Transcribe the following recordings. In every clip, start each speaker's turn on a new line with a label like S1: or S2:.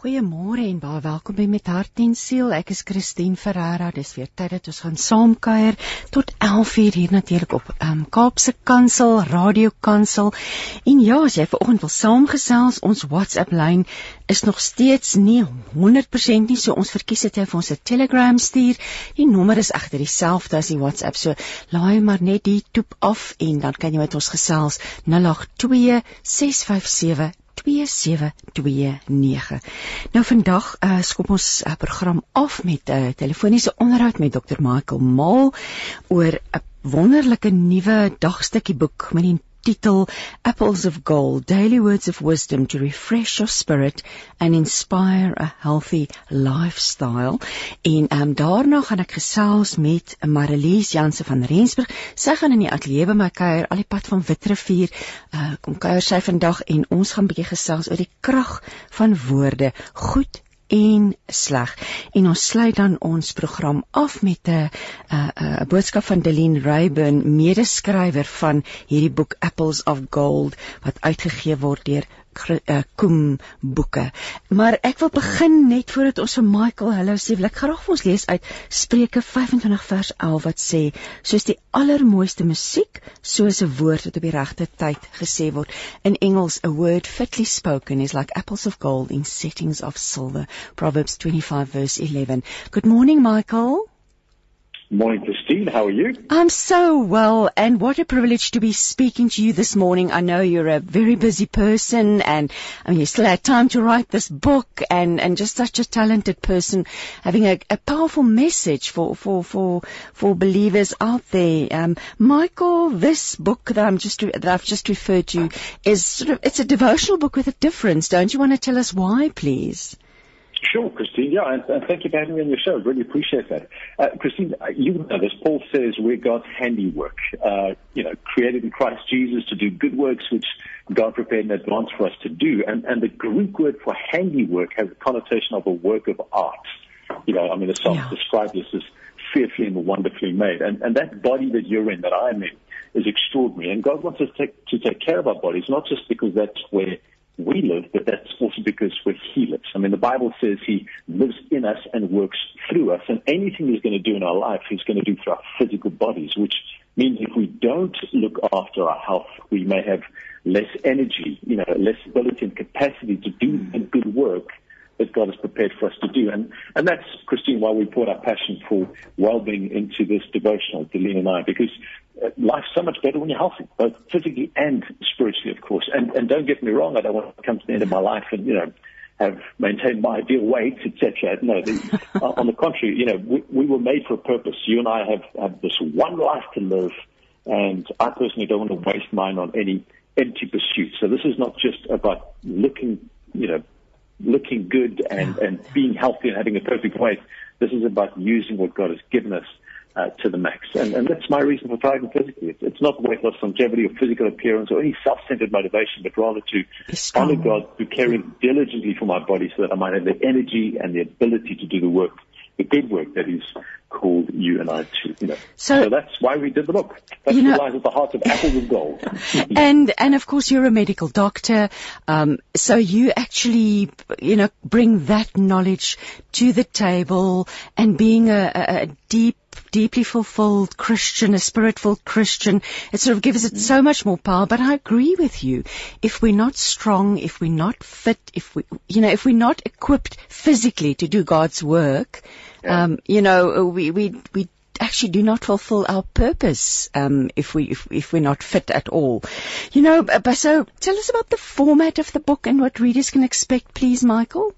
S1: Goeiemôre en baie welkom by Met Hart en Siel. Ek is Christine Ferreira. Dis weer tyd dat ons gaan saamkuier tot 11:00 hier natuurlik op um, Kaapse Kansel, Radio Kansel. En ja, as jy vanoggend wil saamgesels, ons WhatsApp lyn is nog steeds nie 100% nie, so ons verkies dit jy vir ons 'n Telegram stuur. Die nommer is egter dieselfde as die WhatsApp, so laai maar net die toep af en dan kan jy met ons gesels 082 657 2729. Nou vandag uh, skop ons uh, program af met 'n uh, telefoniese onderhoud met Dr. Michael Maal oor 'n wonderlike nuwe dagstukkie boek met die titel Apples of Gold Daily Words of Wisdom to Refresh Your Spirit and Inspire a Healthy Lifestyle. En ehm um, daarna gaan ek gesels met Marilies Jansen van Rensburg. Sy gaan in die ateljee by my kuier al die pad van Witrifuur. Uh kom kuier sy vandag en ons gaan 'n bietjie gesels oor die krag van woorde. Goed en sleg. En ons sluit dan ons program af met 'n 'n boodskap van Deline Rayburn, medeskrywer van hierdie boek Apples of Gold wat uitgegee word deur Koem boeke. Maar ek wil begin net voordat ons vir Michael hallo sê, wil ek graag vir ons lees uit Spreuke 25 vers 11 wat sê: Soos die allermooiste musiek, soos 'n woord wat op die regte tyd gesê word. In Engels, a word fitly spoken is like apples of gold in settings of silver. Proverbs 25 verse 11. Good morning, Michael.
S2: Morning, Christine. How are you?
S1: I'm so well, and what a privilege to be speaking to you this morning. I know you're a very busy person, and I mean, you still had time to write this book, and, and just such a talented person, having a, a powerful message for, for, for, for believers out there. Um, Michael, this book that I'm just that I've just referred to is sort of it's a devotional book with a difference. Don't you want to tell us why, please?
S2: Sure, Christine. Yeah, and, and, thank you for having me on your show. Really appreciate that. Uh, Christine, uh, you know this. Paul says we're God's handiwork, uh, you know, created in Christ Jesus to do good works which God prepared in advance for us to do. And, and the Greek word for handiwork has a connotation of a work of art. You know, I mean, the psalm yeah. describes this as fearfully and wonderfully made. And, and that body that you're in, that I'm in, is extraordinary. And God wants us to take, to take care of our bodies, not just because that's where we live, but that's also because where He lives. I mean, the Bible says He lives in us and works through us, and anything He's going to do in our life, He's going to do through our physical bodies, which means if we don't look after our health, we may have less energy, you know, less ability and capacity to do mm. good work that God has prepared for us to do. And, and that's, Christine, why we put our passion for well-being into this devotional, Deline and I, because uh, life's so much better when you're healthy, both physically and spiritually, of course. And, and don't get me wrong, I don't want to come to the end of my life and, you know, have maintained my ideal weight, etc. No, the, on the contrary, you know, we, we were made for a purpose. You and I have, have this one life to live, and I personally don't want to waste mine on any empty pursuit. So this is not just about looking, you know, looking good and, and being healthy and having a perfect weight. This is about using what God has given us uh, to the max. And, and that's my reason for thriving physically. It's, it's not weight loss, longevity, or physical appearance, or any self-centered motivation, but rather to honor God through caring diligently for my body so that I might have the energy and the ability to do the work the good work that He's called you and I to. You know. So, so that's why we did the book. That's you know, lies at the heart of Apples of Gold.
S1: and and of course you're a medical doctor, um, so you actually you know bring that knowledge to the table and being a, a, a deep deeply fulfilled Christian, a spiritful Christian, it sort of gives it so much more power. But I agree with you. If we're not strong, if we're not fit, if we, you know, if we're not equipped physically to do God's work, yeah. um, you know, we, we, we actually do not fulfill our purpose um, if we if, if we're not fit at all. You know, but so tell us about the format of the book and what readers can expect, please, Michael.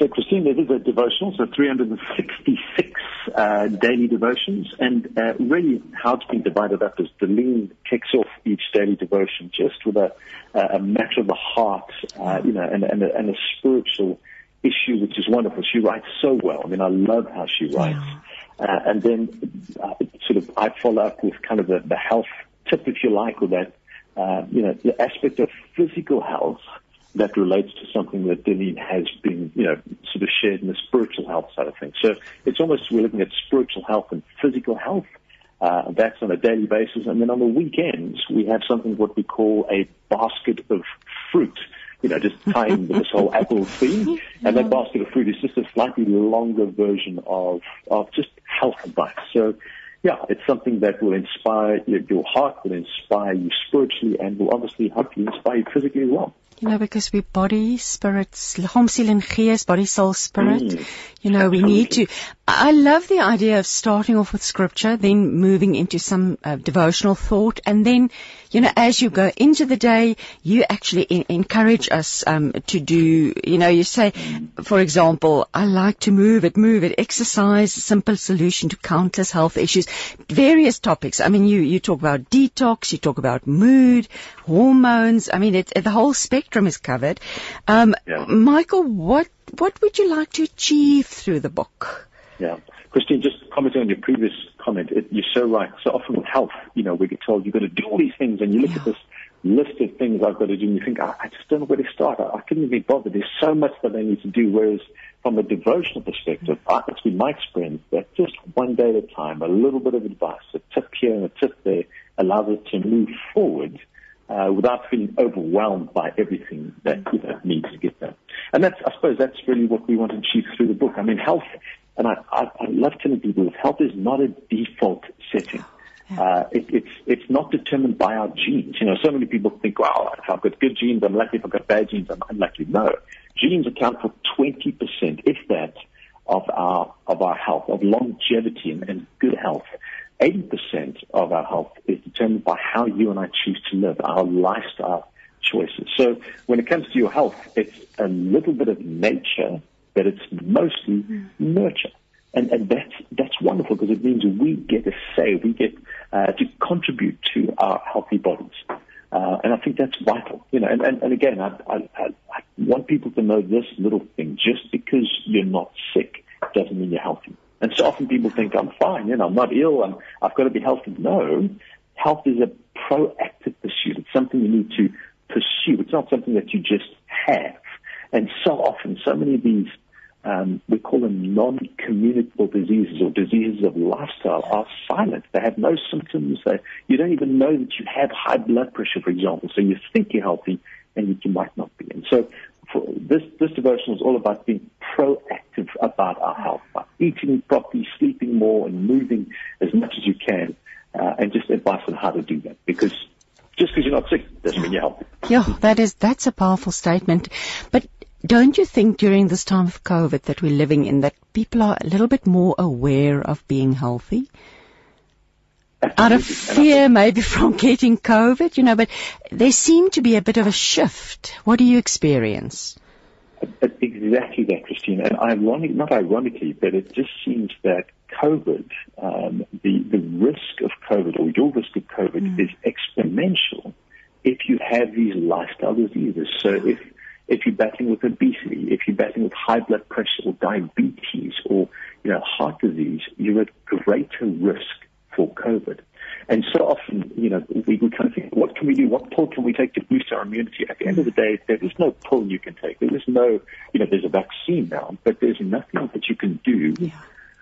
S2: So, Christine, there is a devotional, so 366 uh, daily devotions, and uh, really how it's been divided up is Deline kicks off each daily devotion just with a, a matter of the heart, uh, you know, and, and, a, and a spiritual issue, which is wonderful. She writes so well. I mean, I love how she writes. Uh, and then uh, sort of I follow up with kind of the, the health tip, if you like, or that, uh, you know, the aspect of physical health that relates to something that Deline has been, you know, sort of shared in the spiritual health side of things. So it's almost we're looking at spiritual health and physical health. Uh, that's on a daily basis. And then on the weekends, we have something what we call a basket of fruit. You know, just tying this whole apple theme. And that basket of fruit is just a slightly longer version of, of just health advice. So, yeah, it's something that will inspire your, your heart, will inspire you spiritually, and will obviously hopefully inspire you physically as well.
S1: You know, because we body, spirits, liggaam, siel en gees, body, soul, spirit. Mm, you know, we need to. I love the idea of starting off with scripture, then moving into some uh, devotional thought, and then, you know, as you go into the day, you actually in- encourage us um, to do. You know, you say, for example, I like to move it, move it, exercise, simple solution to countless health issues, various topics. I mean, you you talk about detox, you talk about mood, hormones. I mean, it, it, the whole spectrum is covered. Um, yeah. Michael, what what would you like to achieve through the book?
S2: Yeah. Christine, just commenting on your previous comment, it, you're so right. So often with health, you know, we get told you've got to do all these things, and you look yeah. at this list of things I've got to do, and you think, I, I just don't know where to start. I, I couldn't even be bothered. There's so much that I need to do. Whereas from a devotional perspective, I, it's been my experience that just one day at a time, a little bit of advice, a tip here and a tip there, allows us to move forward uh, without feeling overwhelmed by everything that you know, needs to get done. And that's, I suppose, that's really what we want to achieve through the book. I mean, health, and I, I, I love telling people that health is not a default setting. Uh, it, it's it's not determined by our genes. You know, so many people think, "Wow, if I've got good genes, I'm lucky. If I've got bad genes, I'm unlucky." No, genes account for 20 percent, if that, of our of our health, of longevity and, and good health. 80% of our health is determined by how you and I choose to live, our lifestyle choices. So when it comes to your health, it's a little bit of nature, but it's mostly mm. nurture. And, and that's, that's wonderful because it means we get a say, we get uh, to contribute to our healthy bodies. Uh, and I think that's vital, you know. And, and, and again, I, I, I want people to know this little thing: just because you're not sick doesn't mean you're healthy. And so often people think, I'm fine, you know, I'm not ill, I'm, I've got to be healthy. No, health is a proactive pursuit. It's something you need to pursue. It's not something that you just have. And so often, so many of these, um, we call them non-communicable diseases or diseases of lifestyle are silent. They have no symptoms. They, you don't even know that you have high blood pressure, for example. So you think you're healthy and you might not be. And so this, this devotion is all about being proactive about our health, by eating properly, sleeping more, and moving as much as you can, uh, and just advice on how to do that. Because just because you're not sick doesn't mean you're healthy.
S1: Yeah, that is that's a powerful statement. But don't you think during this time of COVID that we're living in that people are a little bit more aware of being healthy?
S2: Absolutely.
S1: Out of fear, maybe from getting COVID, you know, but there seemed to be a bit of a shift. What do you experience?
S2: Exactly that, Christine. And ironic, not ironically, but it just seems that COVID, um, the, the risk of COVID or your risk of COVID mm. is exponential if you have these lifestyle diseases. So if, if you're battling with obesity, if you're battling with high blood pressure or diabetes or, you know, heart disease, you're at greater risk for COVID. And so often, you know, we, we kind of think, what can we do? What pill can we take to boost our immunity? At the end of the day, there is no pill you can take. There is no, you know, there's a vaccine now, but there's nothing that you can do yeah.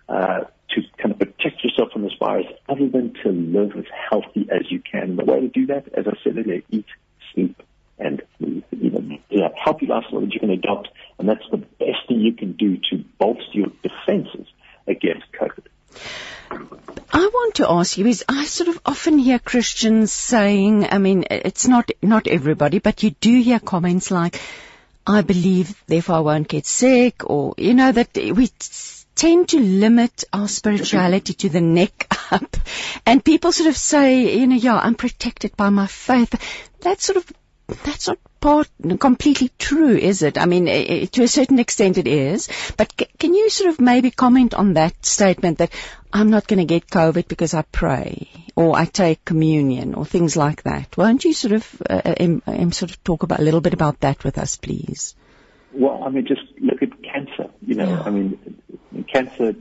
S2: uh, to kind of protect yourself from this virus other than to live as healthy as you can. And the way to do that, as I said earlier, eat, sleep, and you know, a healthy lifestyle that you can adopt, and that's the best thing you can do to bolster your defenses against COVID.
S1: I want to ask you is I sort of often hear Christians saying, I mean, it's not, not everybody, but you do hear comments like, I believe, therefore I won't get sick, or, you know, that we tend to limit our spirituality to the neck up. And people sort of say, you know, yeah, I'm protected by my faith. That's sort of, that's not part completely true, is it? I mean, it, to a certain extent it is. But c- can you sort of maybe comment on that statement that I'm not going to get COVID because I pray or I take communion or things like that? Won't you sort of uh, um, um, sort of talk about a little bit about that with us, please?
S2: Well, I mean, just look at cancer. You know, yeah. I mean, cancer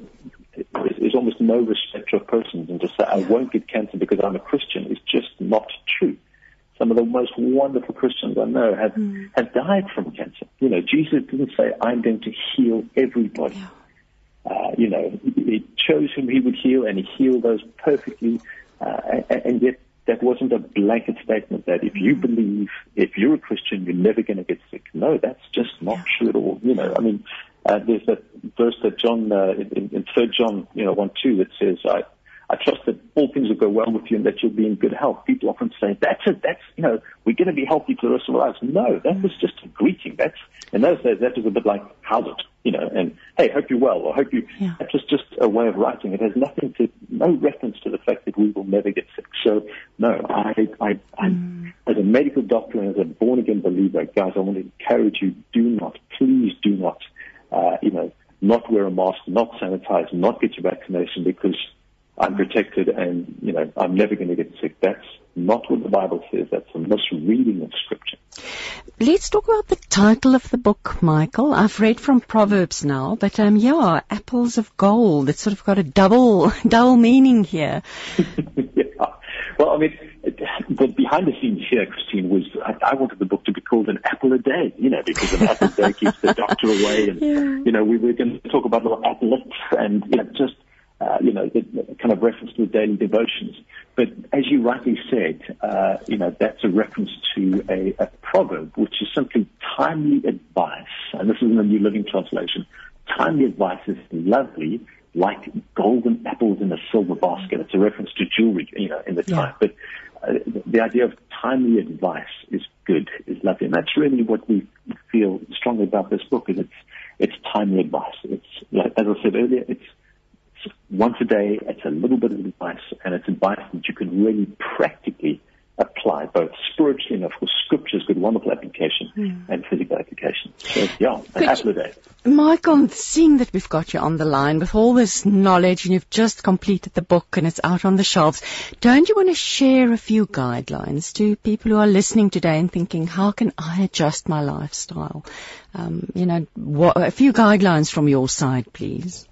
S2: is almost no respect of persons, and to say I won't get cancer because I'm a Christian is just not true. Some of the most wonderful Christians I know have, mm. have died from cancer. You know, Jesus didn't say, I'm going to heal everybody. Yeah. Uh, you know, he chose whom he would heal and he healed those perfectly. Uh, and, and yet that wasn't a blanket statement that if you mm. believe, if you're a Christian, you're never going to get sick. No, that's just not true at all. You know, I mean, uh, there's that verse that John, uh, in, in 3 John, you know, 1 2 that says, I, I trust that all things will go well with you and that you'll be in good health. People often say, that's it, that's, you know, we're going to be healthy for the rest of our lives. No, that was just a greeting. That's, in those days, that was a bit like, how's it? You know, and hey, hope you're well, or hope you, yeah. that was just a way of writing. It has nothing to, no reference to the fact that we will never get sick. So, no, I, I, I mm. as a medical doctor and as a born again believer, guys, I want to encourage you, do not, please do not, uh, you know, not wear a mask, not sanitize, not get your vaccination because I'm protected and, you know, I'm never going to get sick. That's not what the Bible says. That's a misreading of Scripture.
S1: Let's talk about the title of the book, Michael. I've read from Proverbs now, but um, yeah, apples of gold. It's sort of got a double, double meaning here.
S2: yeah. Well, I mean, the behind the scenes here, Christine, was I, I, wanted the book to be called an apple a day, you know, because an apple a day keeps the doctor away, and yeah. you know, we were going to talk about little applets and you know, just uh, you know, the, the kind of reference to the daily devotions. But as you rightly said, uh, you know, that's a reference to a, a proverb, which is simply timely advice. And this is in the New Living Translation. Timely advice is lovely, like golden apples in a silver basket. It's a reference to jewelry, you know, in the time. Yeah. But uh, the idea of timely advice is good, is lovely. And that's really what we feel strongly about this book, is it's, it's timely advice. It's, like, as I said earlier, it's once a day. It's a little bit of advice, and it's advice that you can really practically apply, both spiritually and of course scripture's good, wonderful application mm. and physical application. So yeah, an apple a day.
S1: Michael, seeing that we've got you on the line with all this knowledge and you've just completed the book and it's out on the shelves, don't you want to share a few guidelines to people who are listening today and thinking, how can I adjust my lifestyle? Um, you know, what, a few guidelines from your side, please.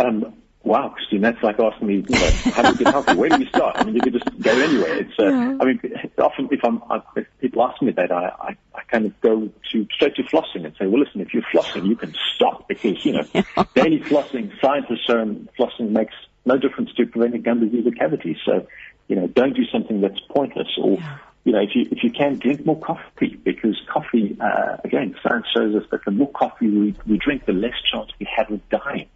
S2: Um, wow, Christine, that's like asking me, you know, how do you get healthy? Where do you start? I mean, you could just go anywhere. It's, uh, yeah. I mean, often if I'm, if people ask me that, I, I, I kind of go to straight to flossing and say, well, listen, if you're flossing, you can stop because, you know, daily flossing, science has shown flossing makes no difference to preventing gum disease or cavities. So, you know, don't do something that's pointless or, yeah you know, if you if you can drink more coffee, because coffee, uh, again, science shows us that the more coffee we, we drink, the less chance we have of dying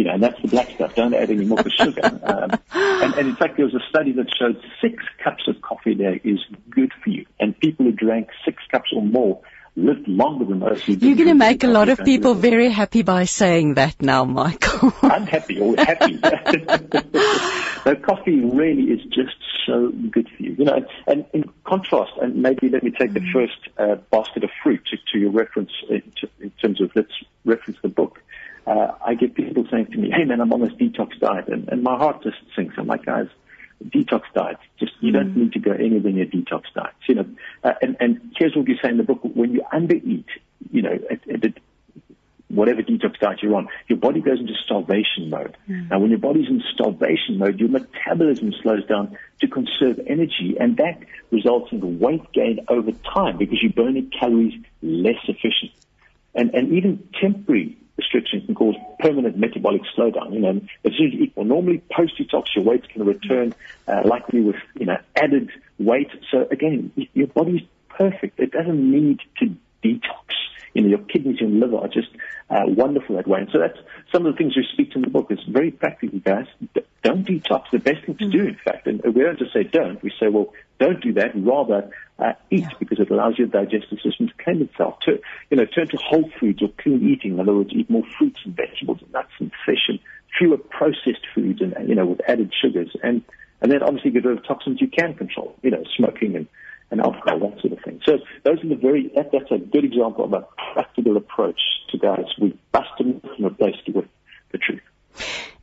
S2: you know, and that's the black stuff. Don't add any more sugar. Um, and, and in fact, there was a study that showed six cups of coffee a day is good for you. And people who drank six cups or more lived longer than those who did
S1: You're going to make a lot of people very happy by saying that now, Michael.
S2: I'm happy or happy. but coffee really is just so good for you. You know, and, in contrast, and maybe let me take the mm. first uh, basket of fruit to, to your reference in, uh, to, in terms of let's reference the book uh, I get people saying to me, "Hey man, I'm on this detox diet," and, and my heart just sinks. I'm like, guys, detox diets. Just you mm. don't need to go anywhere near detox diets. You know, uh, and and here's what you say in the book: when you undereat, you know, at, at, whatever detox diet you're on, your body goes into starvation mode. Mm. Now, when your body's in starvation mode, your metabolism slows down to conserve energy, and that results in weight gain over time because you're burning calories less efficient. And, and even temporary restriction can cause permanent metabolic slowdown. You know, as soon as you eat well, normally post detox, your weight can return, uh, likely with, you know, added weight. So again, your body's perfect. It doesn't need to detox. You know, your kidneys and liver are just uh, wonderful that way. And so that's some of the things we speak to in the book. It's very practical, guys. don't detox. The best thing to do, in fact. And we don't just say don't. We say, well, don't do that. Rather, uh, eat yeah. because it allows your digestive system to clean itself. To, you know, turn to whole foods or clean eating. In other words, eat more fruits and vegetables and nuts and fish and fewer processed foods and, you know, with added sugars. And, and then obviously get rid of toxins you can control, you know, smoking and, and alcohol, that sort of thing. So those are the very, that, that's a good example of a practical approach to guys. We bust them and replace it with the truth.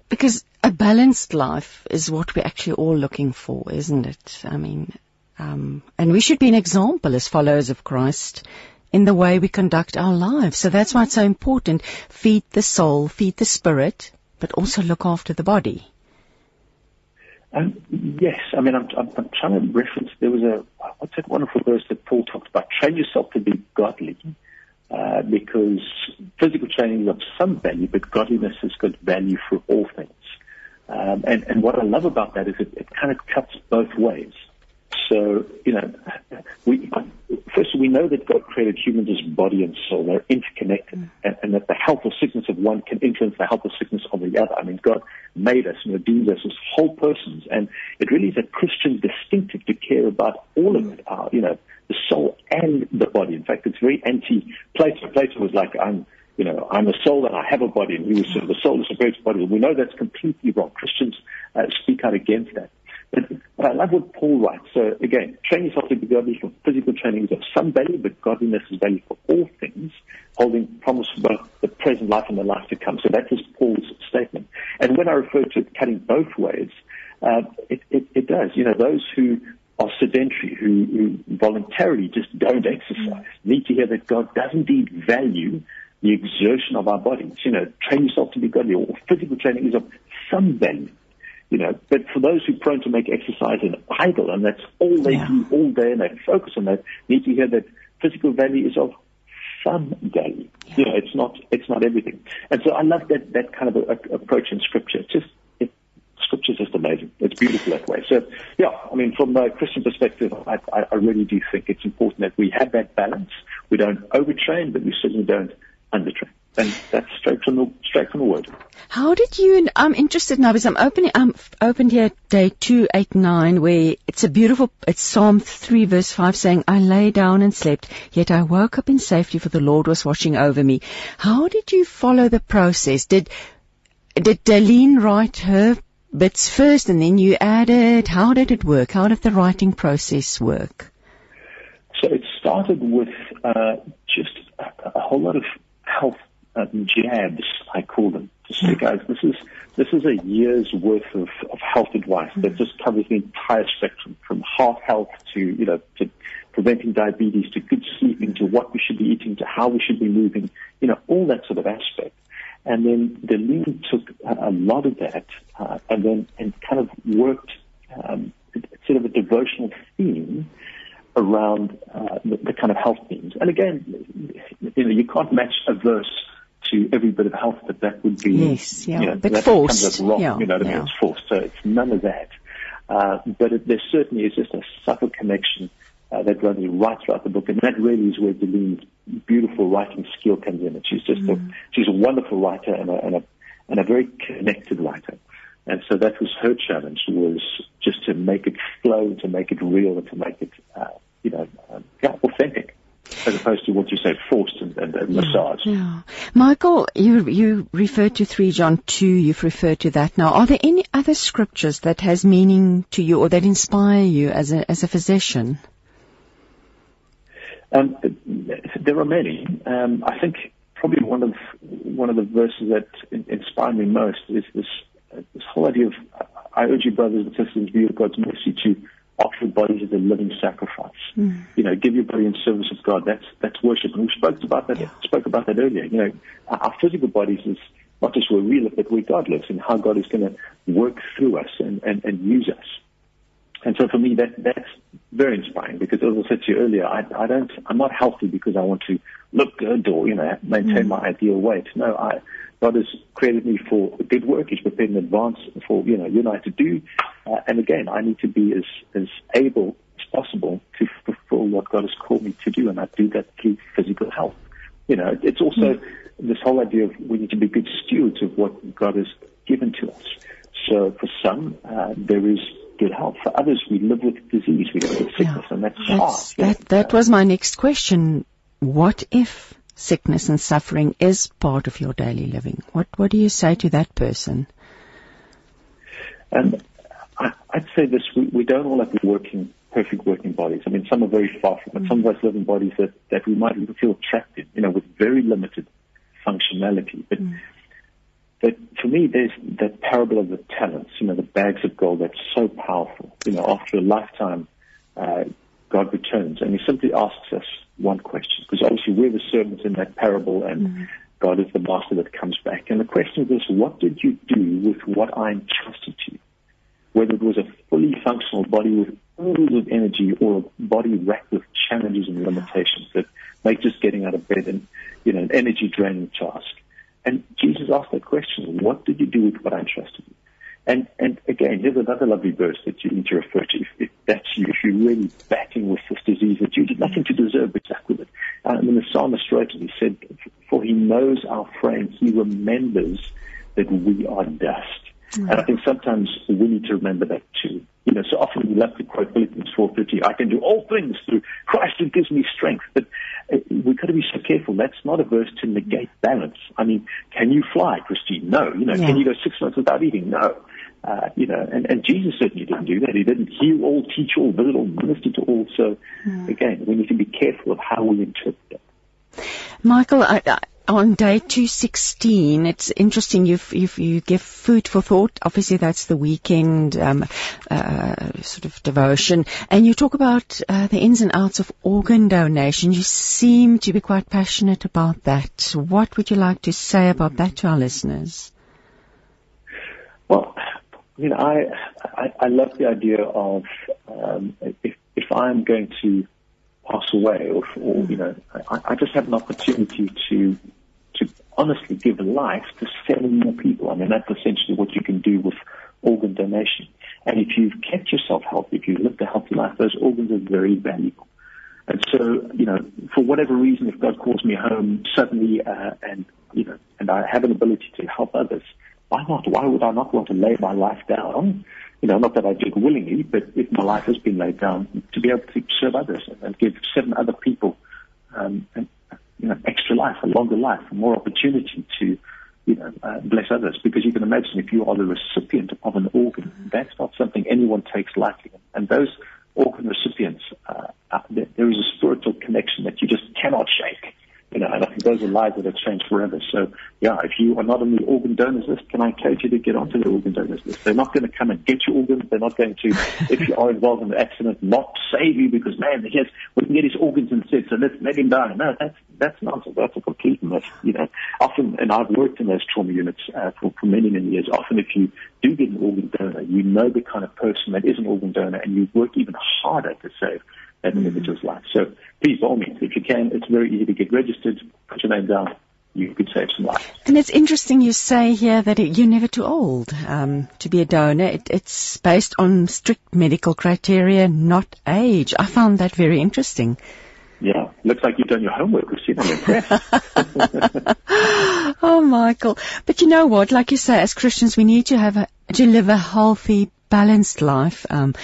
S1: Because a balanced life is what we're actually all looking for, isn't it? I mean, um, and we should be an example as followers of Christ in the way we conduct our lives. So that's why it's so important. Feed the soul, feed the spirit, but also look after the body.
S2: Um, yes, I mean, I'm, I'm, I'm, trying to reference. There was a what's that wonderful verse that Paul talked about? Train yourself to be godly, uh, because physical training is of some value, but godliness has got value for all things. Um, and, and what I love about that is it, it kind of cuts both ways. So, you know, we, first we know that God created humans as body and soul. They're interconnected mm. and, and, that the health or sickness of one can influence the health or sickness of the other. I mean, God made us and redeemed us as whole persons. And it really is a Christian distinctive to care about all of it, our, you know, the soul and the body. In fact, it's very anti-Plato. Plato was like, I'm, you know, I'm a soul and I have a body, and he was sort of the soul is superior to body. We know that's completely wrong. Christians uh, speak out against that. But, but I love what Paul writes. So again, train yourself to be godly for physical training is of some value, but godliness is value for all things, holding promise for both the present life and the life to come. So that is Paul's statement. And when I refer to cutting both ways, uh, it, it, it does. You know, those who are sedentary, who, who voluntarily just don't exercise, need to hear that God does indeed value the exertion of our bodies. You know, train yourself to be godly, or physical training is of some value you know, but for those who are prone to make exercise an idol and that's all they yeah. do all day and they focus on that, need to hear that physical value is of some value. Yeah. You know, it's not, it's not everything. And so I love that, that kind of a, a approach in scripture. It's just, it, scripture's just amazing. It's beautiful that way. So yeah, I mean, from a Christian perspective, I, I, I really do think it's important that we have that balance. We don't overtrain, but we certainly don't undertrain and that's straight from the straight from the word.
S1: How did you? I'm interested now because I'm opening. I'm opened here day two eight nine where it's a beautiful. It's Psalm three verse five saying, "I lay down and slept, yet I woke up in safety, for the Lord was watching over me." How did you follow the process? Did did Darlene write her bits first and then you added? How did it work? How did the writing process work?
S2: So it started with uh, just a, a whole lot of health um, jabs, I call them, to say, guys, this is this is a year's worth of, of health advice that hmm. just covers the entire spectrum, from heart health to you know to preventing diabetes to good sleeping to what we should be eating to how we should be moving, you know, all that sort of aspect. And then the lean took a, a lot of that uh, and then and kind of worked um, sort of a devotional theme around uh, the, the, kind of health themes. And again, you know, you can't match a verse to every bit of health that that would be.
S1: Yes, yeah, you know, but forced.
S2: Wrong,
S1: yeah,
S2: you know, yeah. it's forced. So it's none of that. Uh, but it, there certainly is just a subtle connection uh, that runs right throughout the book, and that really is where Deline's beautiful writing skill comes in. And she's just mm. a, she's a wonderful writer and a, and a and a very connected writer. And so that was her challenge was just to make it flow, to make it real, and to make it, uh, you know, um, yeah, authentic as opposed to what you say, forced and, and, and massaged.
S1: Yeah. Michael, you you referred to 3 John 2, you've referred to that now. Are there any other scriptures that has meaning to you or that inspire you as a, as a physician?
S2: Um, there are many. Um, I think probably one of one of the verses that inspire me most is this this whole idea of I urge you, brothers and sisters, view of God's mercy, to offer your bodies as a living sacrifice. Mm. You know, give your body in service of God. That's that's worship. And we spoke about that. Yeah. Spoke about that earlier. You know, our physical bodies is not just where we live, but where God lives, and how God is going to work through us and, and, and use us. And so for me, that that's very inspiring because, as I said to you earlier, I, I don't, I'm not healthy because I want to look good or you know maintain mm. my ideal weight. No, I God has created me for good work. He's prepared in advance for you know you and I to do. Uh, and again, I need to be as as able as possible to fulfill what God has called me to do, and I do that through physical health. You know, it's also mm. this whole idea of we need to be good stewards of what God has given to us. So for some, uh, there is good health. For others, we live with disease, we live with sickness, yeah. and that's, that's hard.
S1: That, that was my next question. What if sickness and suffering is part of your daily living. What what do you say to that person?
S2: And I, would say this: we, we don't all have working perfect working bodies. I mean, some are very far from it. Mm. Some of us live in bodies that that we might even feel trapped in, you know, with very limited functionality. But mm. but for me, there's that parable of the talents, you know, the bags of gold. That's so powerful. You know, after a lifetime. Uh, God returns and he simply asks us one question because obviously we're the servants in that parable and mm-hmm. God is the master that comes back. And the question is, what did you do with what I entrusted to you? whether it was a fully functional body with oodles of energy or a body racked with challenges and limitations that make just getting out of bed and, you know, an energy draining task. And Jesus asked that question, what did you do with what I entrusted you? And, and again, here's another lovely verse that you need to refer to. If, if that's you, if you're really batting with this disease that you did nothing to deserve, but it. Uh, and the psalmist wrote it, he said, for he knows our frame, he remembers that we are dust. Mm-hmm. And I think sometimes we need to remember that too. You know, so often we love to quote Philippians 4.30, I can do all things through Christ who gives me strength. But uh, we've got to be so careful. That's not a verse to negate balance. I mean, can you fly, Christine? No. You know, yeah. can you go six months without eating? No. Uh, you know, and, and Jesus certainly didn't do that. He didn't heal all, teach all, visit all, minister to all. So, mm. again, we need to be careful of how we interpret it.
S1: Michael, I, I, on day 216, it's interesting you you give food for thought. Obviously, that's the weekend um, uh, sort of devotion. And you talk about uh, the ins and outs of organ donation. You seem to be quite passionate about that. What would you like to say about that to our listeners?
S2: Well, you mean, I, I, I love the idea of um, if, if I'm going to pass away, or, or you know, I, I just have an opportunity to to honestly give a life to seven more people. I mean, that's essentially what you can do with organ donation. And if you've kept yourself healthy, if you've lived a healthy life, those organs are very valuable. And so, you know, for whatever reason, if God calls me home suddenly, uh, and you know, and I have an ability to help others, why not? Why would I not want to lay my life down? You know, not that I do it willingly, but if my life has been laid down, to be able to serve others and give seven other people, um, and, you know, extra life, a longer life, more opportunity to, you know, uh, bless others. Because you can imagine if you are the recipient of an organ, that's not something anyone takes lightly. And those organ recipients, uh, uh, there is a spiritual connection that you just cannot shake you know, and I think those are lives that have changed forever. So, yeah, if you are not on the organ donors list, can I encourage you to get onto the organ donors list? They're not going to come and get your organs. They're not going to, if you are involved in an accident, not save you because, man, yes, we can get his organs instead, so let's let him die. No, that's, that's nonsense. That's a complete myth, you know. Often, and I've worked in those trauma units uh, for, for many, many years. Often if you do get an organ donor, you know the kind of person that is an organ donor and you work even harder to save that individual's life. So please, by all means, if you can, it's very easy to get registered, put your name down, you could save some lives.
S1: And it's interesting you say here that it, you're never too old um, to be a donor. It, it's based on strict medical criteria, not age. I found that very interesting.
S2: Yeah, looks like you've done your homework, Christine. I'm impressed.
S1: oh, Michael. But you know what? Like you say, as Christians, we need to have a, to live a healthy, balanced life. Um,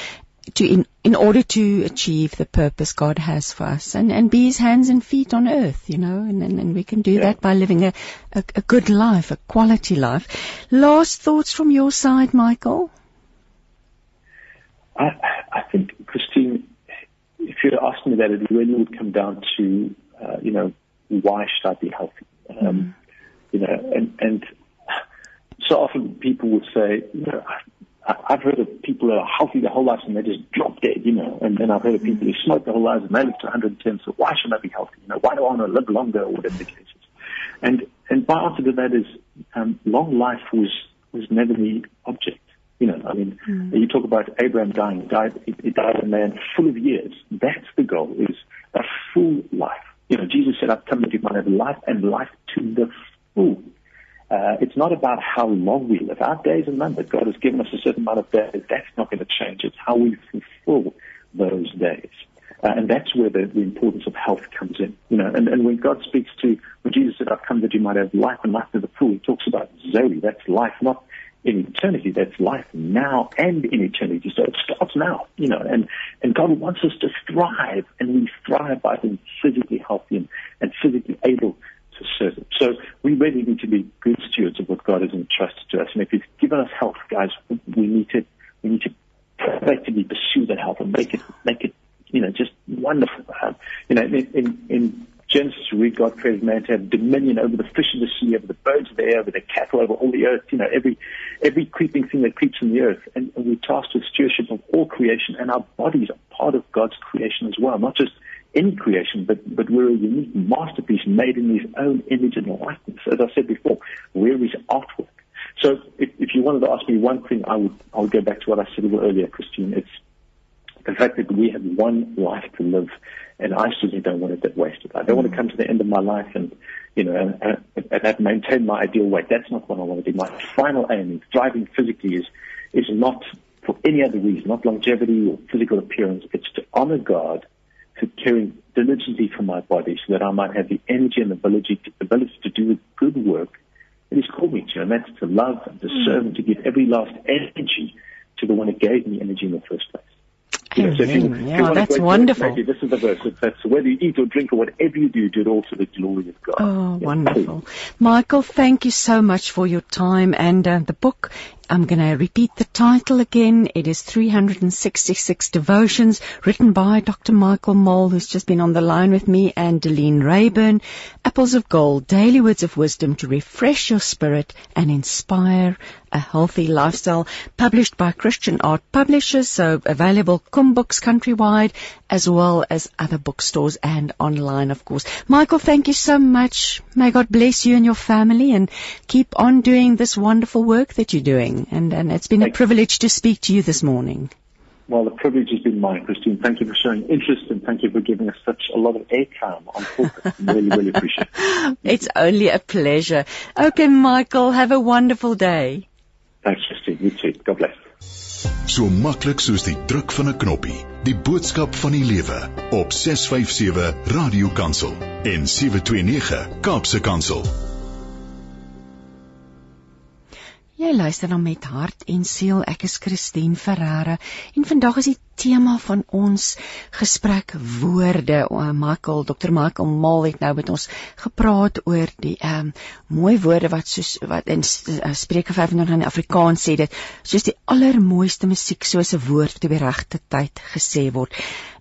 S1: to in, in order to achieve the purpose God has for us and, and be his hands and feet on earth, you know, and, and, and we can do yeah. that by living a, a, a good life, a quality life. Last thoughts from your side, Michael?
S2: I, I think, Christine, if you had asked me that, it really would come down to, uh, you know, why should I be healthy? Um, mm. You know, and, and so often people would say, you know, I've heard of people that are healthy their whole lives and they just drop dead, you know. And then I've heard of people who smoke their whole lives and they live to 110. So why should I be healthy? You know, why do I want to live longer or whatever the case is? And and my answer to that is, um, long life was was never the object. You know, I mean, mm. you talk about Abraham dying. He died. He, he died a man full of years. That's the goal: is a full life. You know, Jesus said, "I've come that you might have life and life to the full." Uh, it's not about how long we live. Our days are numbered. God has given us a certain amount of days. That's not going to change. It's how we fulfill those days. Uh, and that's where the, the importance of health comes in. You know, and, and when God speaks to, when Jesus said, I've come that you might have life and life to the full, he talks about Zoe. That's life, not in eternity. That's life now and in eternity. So it starts now, you know, and, and God wants us to thrive and we thrive by being physically healthy and, and physically able to serve Him. So we really need to be good stewards of what God has entrusted to us. And if He's given us health, guys, we need to we need to proactively pursue that health and make it make it you know just wonderful. Um, you know, in, in, in Genesis, we read God created man to have dominion over the fish of the sea, over the birds of the air, over the cattle, over all the earth. You know, every every creeping thing that creeps in the earth, and, and we're tasked with stewardship of all creation, and our bodies are part of God's creation as well, not just any creation, but, but we're a unique masterpiece made in his own image and likeness. As I said before, we're his artwork. So if, if you wanted to ask me one thing, I would I would go back to what I said a little earlier, Christine. It's the fact that we have one life to live, and I certainly don't want it that wasted. I don't want to mm. come to the end of my life and you know and, and, and have maintained my ideal weight. That's not what I want to do. My final aim in thriving physically is is not for any other reason, not longevity or physical appearance. It's to honor God through caring diligently for my body so that I might have the energy and ability to, ability to do good work that He's called me to, and that's to love and to mm. serve and to give every last energy to the one who gave me energy in the first place.
S1: Yeah, so you, yeah that's wonderful.
S2: Verse, this is the verse. That's whether you eat or drink or whatever you do, do it all to the glory of God.
S1: Oh, yeah. wonderful. Michael, thank you so much for your time and uh, the book I'm going to repeat the title again. It is 366 Devotions written by Dr. Michael Mole, who's just been on the line with me, and Deline Rayburn. Apples of Gold, Daily Words of Wisdom to refresh your spirit and inspire a healthy lifestyle. Published by Christian Art Publishers, so available Kum Books countrywide, as well as other bookstores and online, of course. Michael, thank you so much. May God bless you and your family and keep on doing this wonderful work that you're doing and, and it's been Thank a privilege to speak to you this morning.
S2: Well, the privilege has been mine, Christine. Thank you for showing interest and thank you for giving us such a lot of airtime on pulpit. really, really appreciate it.
S1: It's only a pleasure. Okay, Michael, have a wonderful day.
S2: Thanks, Christine. You too. God bless.
S3: So maklik soos die druk van 'n knoppie. Die boodskap van die lewe op 657 Radio Kansel en 729 Kaapse Kansel.
S1: Jy luister dan met hart en siel. Ek is Christine Ferreira en vandag is die tema van ons gesprek woorde. Michael, Dr. Michael Mal het nou met ons gepraat oor die ehm um, mooi woorde wat soos wat in uh, Spreuke 25 in Afrikaans sê dit soos die allermooiste musiek soos 'n woord op die regte tyd gesê word.